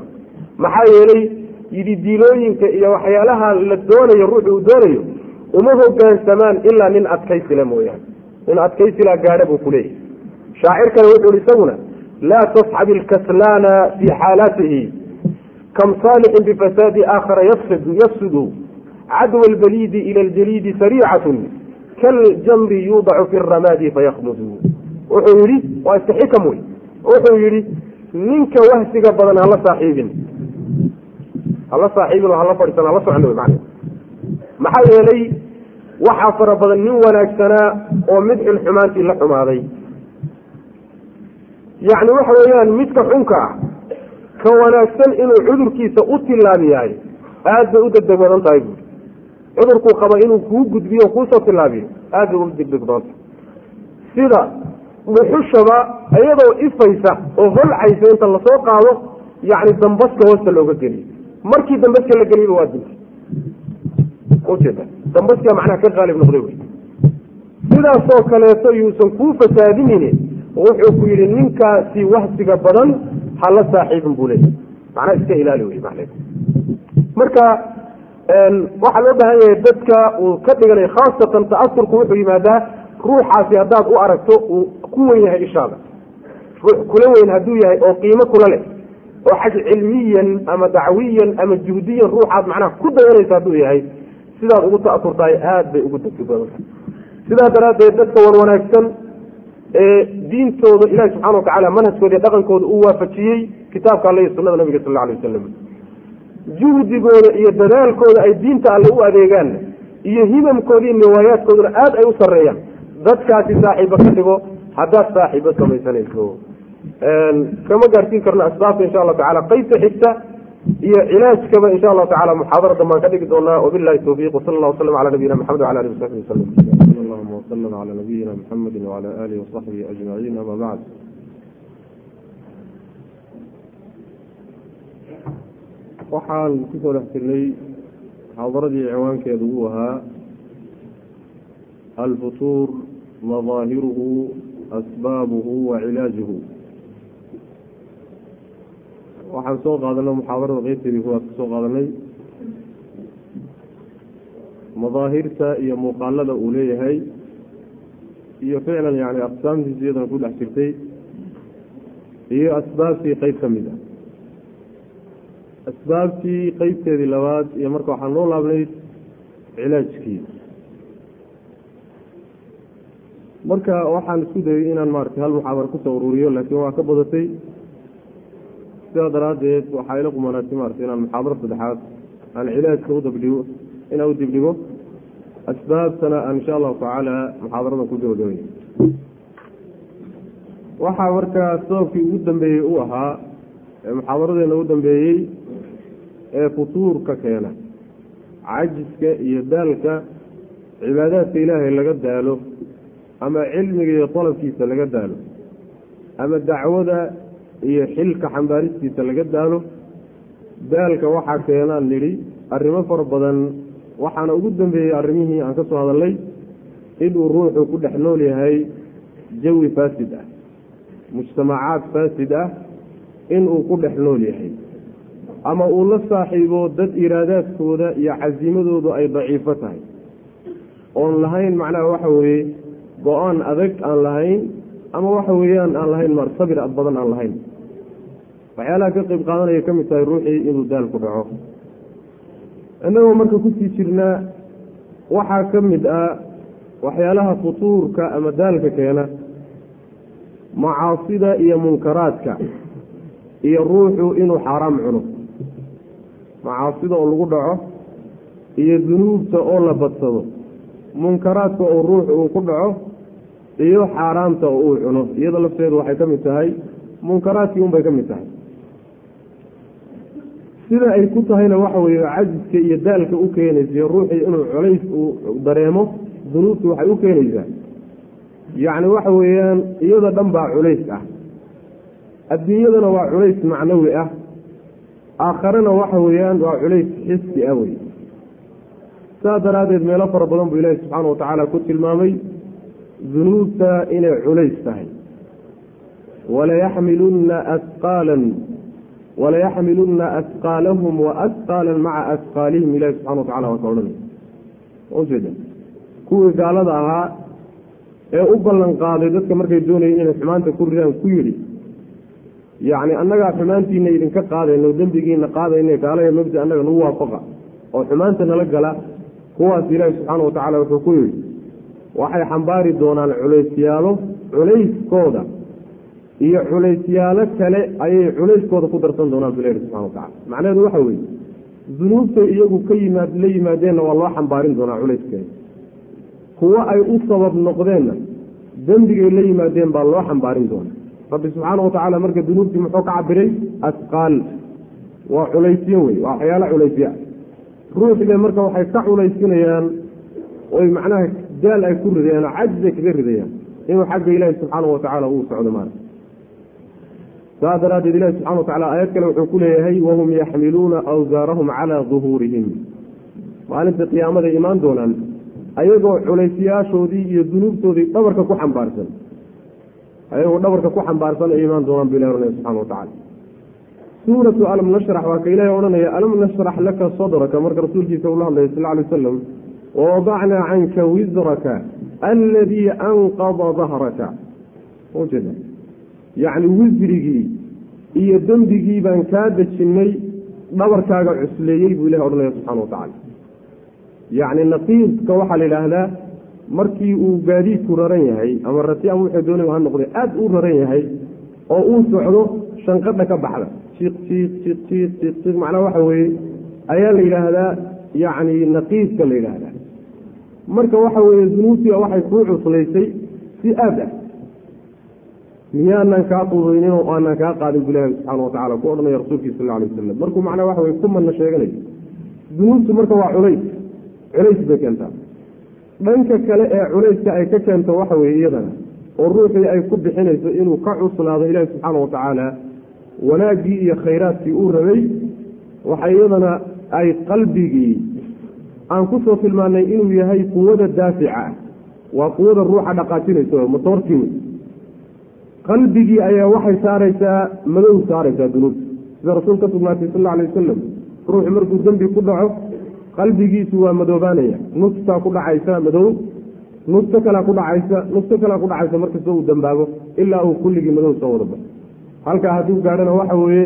maxaa yeelay yididiilooyinka iyo waxyaalaha la doonayo ruuxu uu doonayo uma hogaansamaan ilaa nin adkaysila mooyaane. Nin adkaysilaa gaadha buu ku leeyahy shaacir kale wuxuu hi isaguna laa tasxab ilkaslaana fii xaalaatihi. Kam saalixin bifasaadi aakhara yafsudu cadwa albaliidi ila aljaliidi sariicatun kaljamri yuudacu fi ramaadi fayakmudu wuxuu yidhi waa iska xikam wey wuxuu yidhi ninka wahsiga badan hala saaxiibin hala saaxiibin oo hala fadhiisan hala socon wey macna maxaa yeelay waxaa fara badan nin wanaagsanaa oo mid xun xumaantii la xumaaday yacni waxa weeyaan midka xunka ah ka wanaagsan inuu cudurkiisa u tilaabiyahay aad bay u degdeg badan tahay buuri cudurkuu qaba inuu kuu gudbiyo kuusoo tilaabiyo. Aad bay u degdeg badan tahay sida dhuxushaba iyadoo ifaysa oo holcaysa inta la soo qaado yacni dambaska hoosta looga geliyo. Markii dambaska la geliyaba waa dintay ujeeda dambaska macnaha ka qaalib noqday wey. Sidaasoo kaleeto yuusan kuu fasaadinine wuxuu ku yidhi ninkaasi wahsiga badan hala saaxiibin buu leeyahy macnaha iska ilaali wey macne marka waxaa loo baahan yahay dadka uu ka dhiganay khaasatan ta'asurku wuxuu yimaadaa ruuxaasi haddaad u aragto uu ku wen yahay ishaada. Ruux kula weyn hadduu yahay oo qiimo kula leh oo xag cilmiyan ama dacwiyan ama juhdiyan ruuxaad macnaha ku dayanaysa hadduu yahay sidaad ugu ta'asurtahay aada bay ugu degdeg badan. Tahay sidaa daraaddeed dadka wan wanaagsan ee diintooda ilahi subxana watacaala manhajkooda dhaqankooda uu waafajiyey kitaabka alle iyo sunada nabiga sal alla alay wasalam juhdigooda iyo dadaalkooda ay diinta alle u adeegaan iyo himamkooda iyo niwaayaadkooduna aada ay u sarreeyaan. Dadkaasi saaxiibo ka dhigo haddaad saaxiibo samaysanayso kama gaarsiin karno asbaabta insha allahu tacala qeybta xigta iyo cilaajkaba insha allahu tacala muxaadarada baan ka dhigi doonaa. Wabilahi towfiiq wasala allah wasalam cala nabiyina maxamed wala alihi wasaxbi wasalam allahuma wasalam cala nabiyina maxamedi wacala alihi wasaxbihi ajmaciin ama bacd waxaan ku soo dhex jirnay muxaadaradii ciwaankeedu uu ahaa alfutuur madaahiruhu asbaabuhu wa cilaajuhu. Waxaan soo qaadanay muxaadarada qeybteedii kuwaad ka soo qaadanay. Madaahirta iyo muuqaalada uu leeyahay iyo ficlan yani aqsaamtiisa iyadana ku dhex jirtay iyo asbaabtii qeyb ka mid ah asbaabtii qeybteedii labaad iyo marka waxaa noo laabnayd cilaajkii marka waxaan isku dayay inaan maaragtay hal muxaadaro ku soo ururiyo laakiin waa ka badatay sidaa daraaddeed waxaa ila qumanaatay maarata inaan muxaadaro saddexaad aan cilaajka u dabdhigo inaan u dibdhigo asbaabtana aan insha allahu tacaala muxaadaradan ku gabagabay waxaa markaa sababkii ugu dambeeyey u ahaa ee muxaadaradeena ugu dambeeyey ee futuurka keena cajiska iyo daalka cibaadaadka ilaahay laga daalo ama cilmiga iyo dalabkiisa laga daalo ama dacwada iyo xilka xambaaristiisa laga daalo daalka waxaa keenaan nidhi arrimo fara badan waxaana ugu dambeeyey arrimihii aan ka soo hadalnay inuu ruuxu ku dhex nool yahay jawi faasid ah mujtamacaad faasid ah inuu ku dhex nool yahay ama uu la saaxiibo dad iraadaadkooda iyo casimadoodu ay daciifo tahay. Oon lahayn macnaha waxa weeye go'aan adag aan lahayn ama waxa weeyaan aan lahayn mar sabir ad badan aan lahayn. Waxyaalaha ka qeyb qaadanaya ka mid tahay ruuxii inuu daal ku dhaco. Innagoo marka ku sii jirnaa waxaa ka mid ah waxyaalaha futuurka ama daalka keena macaasida iyo munkaraadka iyo ruuxu inuu xaaraam cuno macaasida oo lagu dhaco iyo dunuubta oo la badsado. Munkaraadka oo ruuxu uu ku dhaco iyo xaaraamta oo uu cuno. Iyadoo lafteedu waxay ka mid tahay munkaraadkii unbay ka mid tahay. Sida ay ku tahayna waxa weeye cajiska iyo daalka u keenaysa ruuxii inuu culays uu dareemo dunuubtu waxay u keenaysaa. Yacni waxa weeyaan iyada dhan baa culays ah. Adduunyadana waa culays macnawi ah aakharena waxa weeyaan waa culays xisi ah wey saas daraaddeed meelo fara badan buu ilaahi subxaana watacaala ku tilmaamay dunuubta inay culays tahay. Walayaxmilunna asqaalan walayaxmilunna asqaalahum wa asqaalan maca asqaalihim ilahi subxana watacala waa ka odhanay kuwii gaalada ahaa ee u ballan qaaday dadka markay doonayeen inay xumaanta ku ridaan ku yidhi yacni annagaa xumaantiina idinka qaadayno dembigiina qaadayna gaalaya mabdi annaga nagu waafaqa. Oo xumaanta nala gala kuwaas ilaahi subxaana wa tacaala wuxuu ku yidhi waxay xambaari doonaan culaysyaalo culayskooda iyo culaysyaalo kale ayay culayskooda ku darsan doonaan bu ilahi subxana wa tacala macnaheedu waxa weeye dunuubtay iyagu ka yimaad la yimaadeenna waa loo xambaarin doonaa culayskeeda kuwo ay u sabab noqdeenna dembigay la yimaadeen baa loo xambaarin doonaa rabbi subxaana wa tacaala marka dunuubtii muxuu ka cabiray asqaal. Waa culaysyo wey waa waxyaalo culaysya ruuxde marka waxay ka culaysinayaan oy macnaha daal ay ku ridayaan oo cajzay kaga ridayaan inuu xagga ilaahi subxaana wa tacaala uu socdo maara saas daraaddeed ilahi subxana wa tacala aayad kale wuxuu ku leeyahay wahum yaxmiluuna awsaarahum calaa duhuurihim. Maalinta qiyaamaday imaan doonaan ayagoo culaysyaashoodii iyo dunuubtoodii dhabarka ku xambaarsan ayagoo dhabarka ku xambaarsan ay imaan doonaan bu ilahi ohanaya subxana wa tacala suuratu alam nashrax waa ka ilahi odhanaya alam nashrax laka sadraka marka rasuulkiisa ula hadlaya sal alay wasalam wawadacnaa canka wisraka aladii anqada dahraka. Ujeeda yacni wisrigii iyo dembigii baan kaa dejinnay dhabarkaaga cusleeyey buu ilahi odhanaya subxana wa yacni naqiidka waxaa la yidhaahdaa markii uu gaadiidku raran yahay ama rati ama wuxuu doonay ha noqday aada u raran yahay oo uu socdo shanqadha ka baxda. Jiiq jiiq jiiq jiiq jiiq jiiq macnaha waxa weeye ayaa la yidhaahdaa yacni naqiidka la yidhaahdaa. Marka waxa weeye dunuubtiga waxay kuu cuslaysay si aad ah. Miyaanan kaa qudaynin oo aanan kaa qaadin bu ilaahi subxaana wa tacala ku odhanaya rasuulkii sal alay wasalam markuu macnaha waxa weye ku madna sheeganayo dunuubtu marka waa culays. Culays bay keentaa dhanka kale ee culayska ay ka keento waxa weeye iyadana oo ruuxii ay ku bixinayso inuu ka cuslaado ilaahi subxaana wa tacaala wanaaggii iyo khayraadkii uu rabay waxa iyadana ay qalbigii aan ku soo tilmaanay inuu yahay quwada daafica ah. Waa quwada ruuxa dhaqaajinaysa motoorkii wey qalbigii ayaa waxay saaraysaa madow saaraysaa dunuubta sida rasuul ka sugnaatay sal alla alay wasalam ruuxu markuu dembi ku dhaco qalbigiisu waa madoobaanaya. Nustaa ku dhacaysa madow nusto kalea ku dhacaysa nusto kalea ku dhacaysa markastoo uu dambaabo ilaa uu kulligii madow soo wada baxo halkaa hadduu gaadhana waxa weeye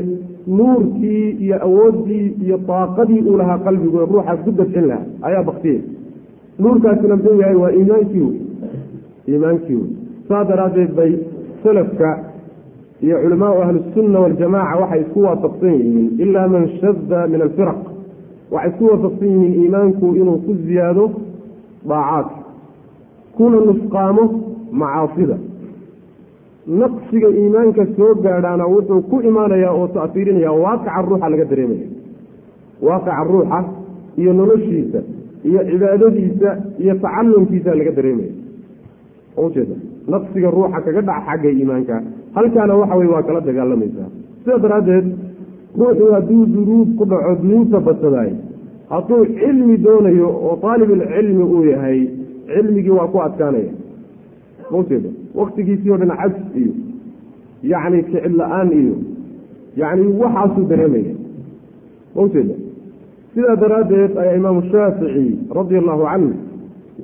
nuurkii iyo awooddii iyo daaqadii uu lahaa qalbigu ee ruuxaas ku dabcin lahaa ayaa baktiyey nuurkaasina muxuu yahay waa iimaankii wey iimaankii wey saa daraaddeed bay salafka iyo culamaau ahlisunna waljamaca waxay isku waafaqsan yihiin ilaa man shada min alfiraq waxay isku waafaqsan yihiin iimaanku inuu ku ziyaado daacaadka kuna nusqaamo macaasida. Naqsiga iimaanka soo gaadhaana wuxuu ku imaanayaa oo ta'fiirinaya waaqica ruuxa laga dareemaya waaqica ruuxa iyo noloshiisa iyo cibaadadiisa iyo tacalumkiisa laga dareemaya ujeeda naqsiga ruuxa kaga dhaca xagga iimaanka. Halkaana waxa weye waa kala dagaalamaysaa sidaa daraaddeed ruuxu hadduu dunuub ku dhaco dunuubta badsadaay hadduu cilmi doonayo oo aalibulcilmi uu yahay cilmigii waa ku adkaanaya. Maujeeda waktigiisii o dhan cajs iyo yacni ficil la'aan iyo yacni waxaasuu dareemaya. Maujeeda sidaa daraaddeed ayaa imaamu shaafici radia allahu canhu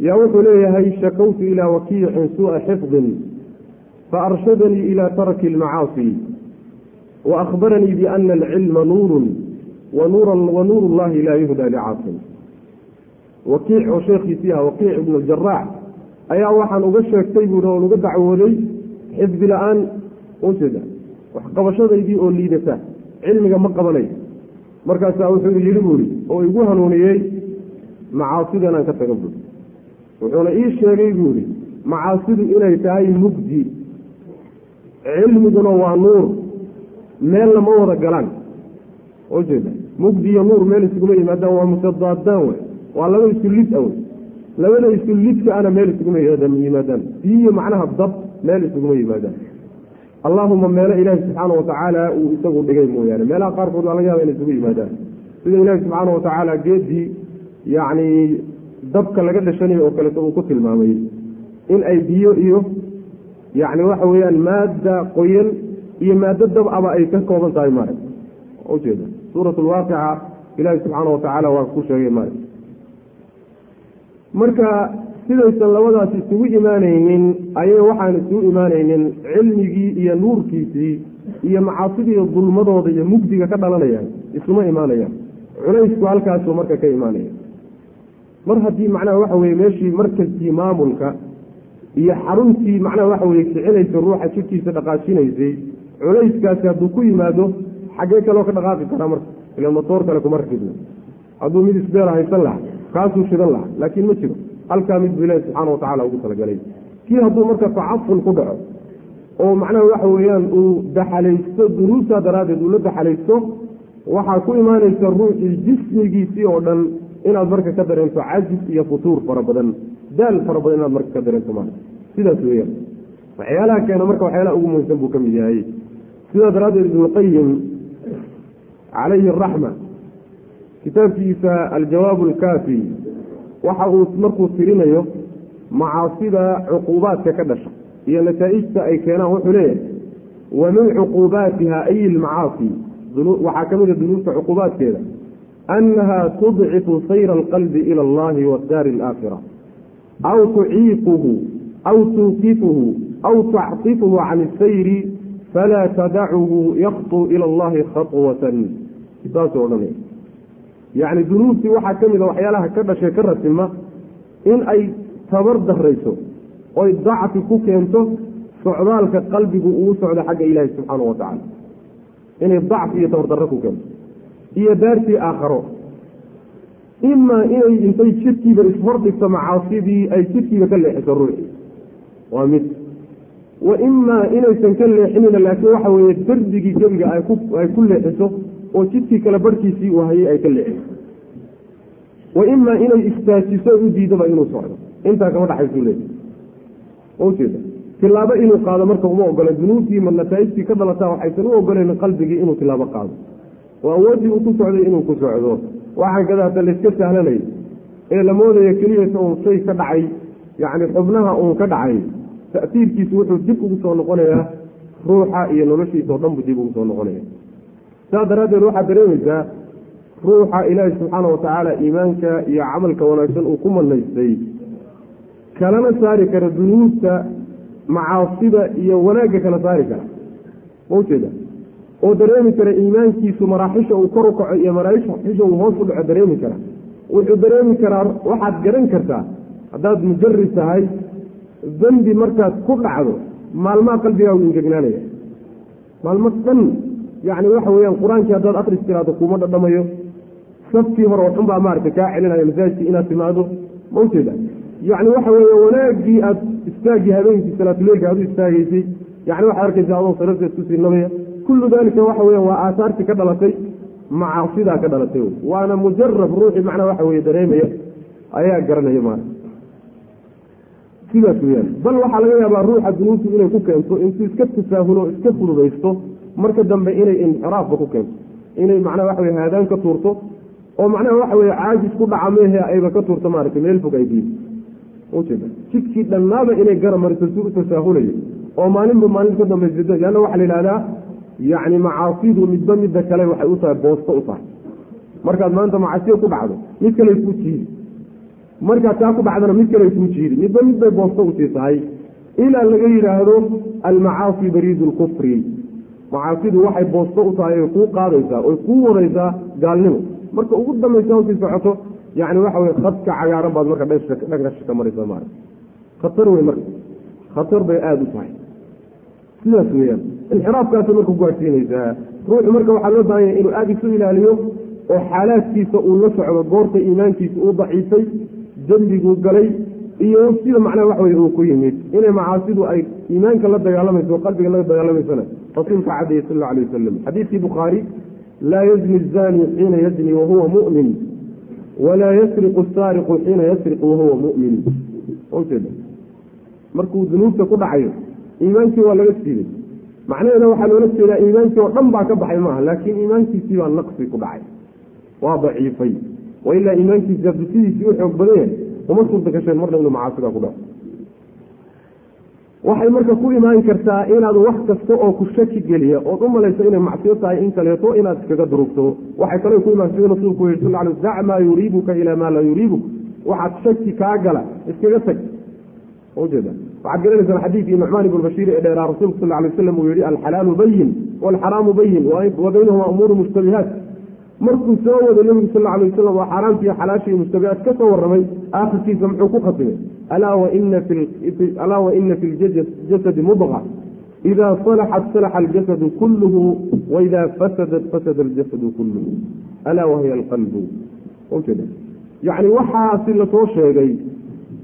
yaa wuxuu leeyahay shakawtu ilaa wakiicin suu'a xifdin faarshadanii ilaa tarki almacaasi wa akhbaranii biana alcilma nuurun wa nuur llahi laa yuhda licaasin wakiic oo sheekhiisii aha wakiic ibnu aljaraax ayaa waxaan uga sheegtay buui oon uga dacwooday xifdi la'aan ujeeda waxqabashadaydii oo liidata cilmiga ma qabanayo markaasaa wuxuu yidhi buuri oo igu hanuuniyey macaasidan aan ka taga buuri wuxuuna ii sheegay buuri macaasidu inay tahay mugdi cilmiguna waa nuur meelna ma wada galaan. Ujeeda mugdi iyo nuur meel isuguma yimaadaan waa mutadaadaan wey waa laba isu lid a wey labada isu lidka ana meel isuguma yimaadaan biyo macnaha dab meel isuguma yimaadaan. Allaahuma meelo ilaahi subxaana watacaala uu isagu dhigay mooyaane. Meelaha qaarkood waa laga yaba inay isugu yimaadaan. Sida ilaahi subxaana watacaala geedii yacni dabka laga dhashanayo oo kaleeto uu ku tilmaamay. In ay biyo iyo yacni waxa weeyaan maadda qoyan iyo maaddo dab aba ay ka kooban tahay mare ujeeda suurat lwaaqica ilaahi subxaana watacaala waa ku sheegay mare marka sidaysan labadaas isugu imaanaynin ayay waxaan isugu imaanaynin cilmigii iyo nuurkiisii iyo macaasidii dulmadooda iyo mugdiga ka dhalanayaan isuma imaanayaan. Culaysku halkaasuu marka ka imaanaya. Mar haddii macnaha waxa weye meeshii markaskii maamulka iyo xaruntii macnaha waxa weye kicinaysa ruuxa jidkiisa dhaqaajinaysay culayskaasi hadduu ku yimaado xaggee kaloo ka dhaqaaqi karaa marka ila motoor kale kuma rakibna hadduu mid isbeela haysan laha kaasuu shidan laha laakiin ma jiro. Halkaa mid buu ilaahi subxaana watacala ugu talagalay. Kii hadduu marka tacaful ku dhaco oo macnaha waxa weeyaan uu daxalaysto duruusta daraaddeed uu la daxalaysto waxaa ku imaanaysa ruuxii jismigiisii oo dhan inaad marka ka dareento cajis iyo futuur fara badan. Daal fara badan inaad marka ka dareento maa sidaas weeyaan. Waxyaalaha keena marka waxyaalaha ugu muhimsan buu ka mid yahay sidaa daraaddeed ibnuqayim calayhi araxma kitaabkiisa aljawaab alkaafi waxa uu markuu tirinayo macaasida cuquubaadka ka dhasha iyo nataa'ijta ay keenaan wuxuu leeyahay wa min cuquubaatiha ay ilmacaasi waxaa ka mid a dunuubta cuquubaadkeeda annaha tudcifu sayra alqalbi ila allahi wadaari alaakhira aw tuciiquhu aw tuuqifuhu aw tactifuhu can isayri falaa tadacuhu yakطu ila allahi khaطwatan saasuu odhanaya yacni dunuubtii waxaa ka a waxyaalaha ka dhashay ka ratima in ay tabar darayso oy dacfi ku keento socdaalka qalbigu uu socdo xagga ilaahi subxaana wa tacaala inay dacfi iyo tabardarro ku keento iyo daartii aakharo imaa inay intay jidhkiiba ishordhigto macaasidii ay jidhkiiba ka leexiso ruuxii waa mid wa imaa inaysan ka leexinina laakiin waxa weeye darbigii gebiga ay ku leexiso oo jidkii kale barhkiisii uu hayay ay ka leexiso wa imaa inay istaajiso u diidaba inuu socdo. Intaa kama dhaxaysuu leeyahy ujeeda tilaabo inuu qaado marka uma ogola dunuubtii ma nataa'ijtii ka dhalataa waxaysan u ogoleyn qalbigii inuu tilaabo qaado. Oo awooddii uu ku socday inuu ku socdo. Waxaan kada hadda layska sahlanay ee la moodaya keliyasa uun shay ka dhacay yacni xubnaha uun ka dhacay ta'tiirkiisu wuxuu dib ugu soo noqonayaa ruuxa iyo noloshiisa oo dhan buu dib ugu soo noqonaya saas daraaddeed waxaad dareemaysaa ruuxa ilaahi subxaana watacaala iimaanka iyo camalka wanaagsan uu ku manaystay. Kalana saari kara dunuubta macaasida iyo wanaagga kala saari kara. Ma ujeeda oo dareemi kara iimaankiisu maraaxisha uu kor u kaco iyo maraaxisha uu hoos u dhaco dareemi kara. Wuxuu dareemi karaa waxaad garan kartaa haddaad mujarib tahay dembi markaad ku dhacdo maalmaha qalbigaagu ingegnaanaya maalmo dhan yacni waxa weeyaan qur'aankii haddaad akris tiraado kuuma dhadhamayo. Safkii hore oo xun baa maaragtay kaa celinaya masaajidkii inaad timaado ma ujeeda yacni waxa weeye wanaaggii aad istaagii habeenkii salaatuleylka aad u istaagaysay yani waxaad arkaysa adoo sararteed ku siinamaya kullu daalika waxa weya waa aasaartii ka dhalatay macaasidaa ka dhalatay. Waana mujarab ruuxii macnaa waxa weye dareemaya ayaa garanaya maara sidaas weyaan bal waxaa laga yaabaa ruuxa dunuubtu inay ku keento intuu iska tasaahulo iska fududaysto marka dambe inay inxiraafba ku keento. Inay macnaha waxa weye haadaan ka tuurto oo macnaha waxa weye caajis ku dhaca mehe ayba ka tuurto maaragtay meel fog ay diido ujeeda jidkii dhannaaba inay gara mariso si u tasaahulayo oo maalinba maalin ka dambaysa leanna waxaa la yidhahdaa yacni macaasidu midba midda kale waxay u tahay boosto u tahay. Markaad maanta macaasiya ku dhacdo mid kale kuu jiidi markaad taa ku dhacdana mid kale kuu jiidi midba mid bay boosto u sii tahay ilaa laga yidhaahdo almacaasi bariidu lkufri macaasidu waxay boosto u tahay oy kuu qaadaysaa oy kuu wadaysaa gaalnimo. Marka ugu dambaysa u sii socoto yacni waxa weye khadka cagaaran baad marka dhanka ka maraysa maara khatar wey marka khatar bay aada u tahay. Sidaas weeyaan inxiraafkaasay marka kugaadhsiinaysaa ruuxu marka waxaa loo baahanya inuu aada isu ilaaliyo oo xaalaadkiisa uu la socdo goorta iimaankiisa uu daciifay dembiguu galay iyo sida macnaha wax weye uu ku yimid. Inay macaasidu ay iimaanka la dagaalamayso oo qalbiga la dagaalamaysana rasuulka cadaya sal alay wasalam xadiidkii bukhaari laa yazni zani xiina yazni wahuwa mu'min walaa yasriqu saariqu xiina yasriqu wahuwa mu'min. Markuu dunuubta ku dhacayo iimaankii waa laga siibay. Macnaheeda waxaa loola jeedaa iimaankii oo dhan baa ka baxay maaha laakiin iimaankiisii baa naqsi ku dhacay. Waa daciifay wa ilaa iimaankiisi hadduu sidiisii u xoog badan yahay uma suurta gasheen marna inuu macaasida ku dhaco. Waxay marka ku imaan kartaa inaad wax kasta oo ku shaki geliya ood u malayso inay macsiyo tahay in kaleeto inaad iskaga durugto. Waxay kale ku imaan sida rasuulku yihi sal ly dac maa yuriibuka ilaa maa laa yuriibuk. Waxaad shaki kaa gala iskaga tag. Ujeeda waxaad garanaysaan xadiidkii nucmaan ibnu bashiir ee dheeraa rasuulku sal alay waslam uu yihi alxalaalu bayin waalxaraamu bayin wa umuuru mushtabihaat markuu soo wado nebigu sal alay wasalam waa xaaraamtii xalaashii mushtabihaat ka soo warramay aakhirkiisa muxuu ku khatimay alaa waina fi ljasadi mudqa ida salaxat salaxa aljasadu kulluhu waida fasadat fasada aljasadu kulluhu. Alaa wahiya alqalbu. Yacni waxaasi la soo sheegay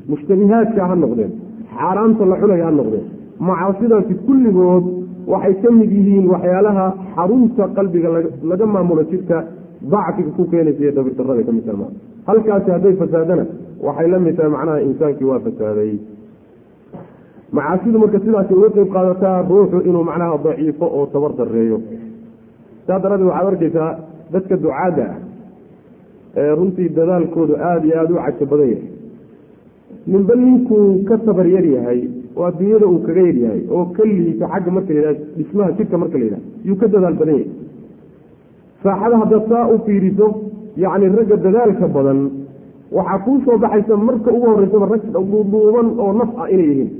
mushtabihaadka ha noqdeen xaaraamta la cunaya ha noqdeen. Macaasidaasi kulligood waxay ka mid yihiin waxyaalaha xarunta qalbiga laga maamulo jidhka dacfiga ku keenaysa iyo dabirdarada ka mid taha halkaasi hadday fasaadana waxay la mid tahay macnaha insaankii waa fasaaday. Macaasidu marka sidaasi uga qeyb qaadataa ruuxu inuu macnaha daciifo oo tabar dareeyo saa daraaddeed waxaad arkaysaa dadka ducaadda ah ee runtii dadaalkoodu aada iyo aada u cajo badan yahay. Ninba ninkuu ka tabar yar yahay oo adduunyada uu kaga yar yahay oo ka liita xagga marka la yidhaha dhismaha jidhka marka la yidhaha yuu ka dadaal badan yahay saaxada haddaad saa u fiiriso yacni ragga dadaalka badan waxaa kuu soo baxaysa marka ugu horreysaba rag duuban oo naf ah inay yihiin.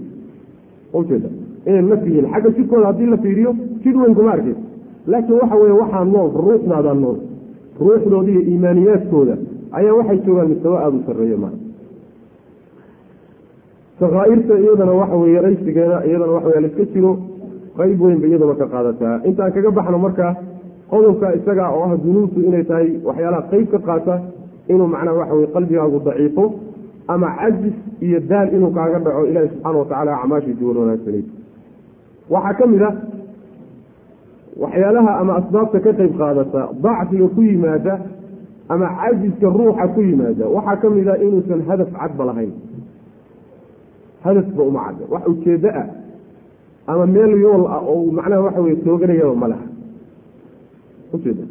Ujeeda inay naf yihiin. Xagga jidhkooda haddii la fiiriyo jidh weyn kuma arkaysa laakiin waxa weeye waxaa nool ruuxdaadaa nool. Ruuxdooda iyo iimaaniyaadkooda ayaa waxay joogaan mustawa aada u sarreeya maa sakaairta iyadana waxa weye raysigeeda iyadana waxa wey laiska jiro qeyb weynba iyaduna ka qaadataa. Intaan kaga baxno marka qodobka isaga oo ah dunuubtu inay tahay waxyaalaha qeyb ka qaata inuu macnaha waxa weye qalbigaagu daciifo ama cajis iyo daal inuu kaaga dhaco ilaahi subxaana watacaala acmaashiisi wan wanaagsaneyd waxaa ka mid a waxyaalaha ama asbaabta ka qeyb qaadata dacfiga ku yimaada ama cajiska ruuxa ku yimaada waxaa ka mid a inuusan hadaf cadba lahayn. Hadafba uma cadda. Wax ujeeddo ah ama meel yool ah oo macnaha waxa weye tooganayaba ma laha ujeeda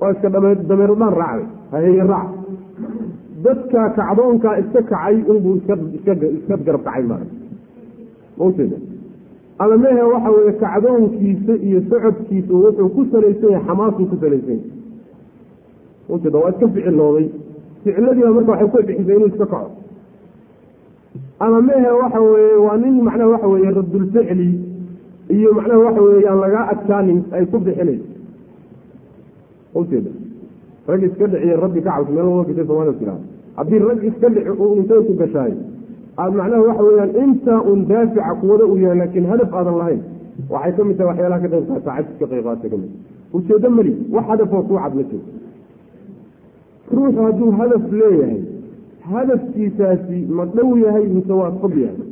waa iska dhame dameerdhaan raacday haheeye raac. Dadka kacdoonkaa iska kacay inbuu iska garab kacay ma ujeeda ama mehe waxa weeye kacdoonkiisa iyo socodkiisa wuxuu ku salaysan yahay xamaasuu ku salaysan yahay ujeeda waa iska ficilooday. Ficiladiiba marka waxay ku bixisay inuu iska kaco. Ama mehe waxa weye waa nin macnaha waxa weye radulficli iyo macnaha waxa weye aan lagaa adkaanin ay ku bixinayso ujeeda rag iska dhiciye rabbi ka cabs meel gashay soomaalida tiraa haddii rag iska dhici uu intay ku gashaay aad macnaha waxa weyaan intaa un daafica kuwada u yahay laakiin hadaf aadan lahayn waxay ka mid tahay waxyaalaha ka qayb qaata cajis ka qayb qaata ka mid ujeedo mali wax hadafoo kuu cad ma jiro. Ruuxu hadduu hadaf leeyahay hadafkiisaasi ma dhow yahay mise waa fog yahay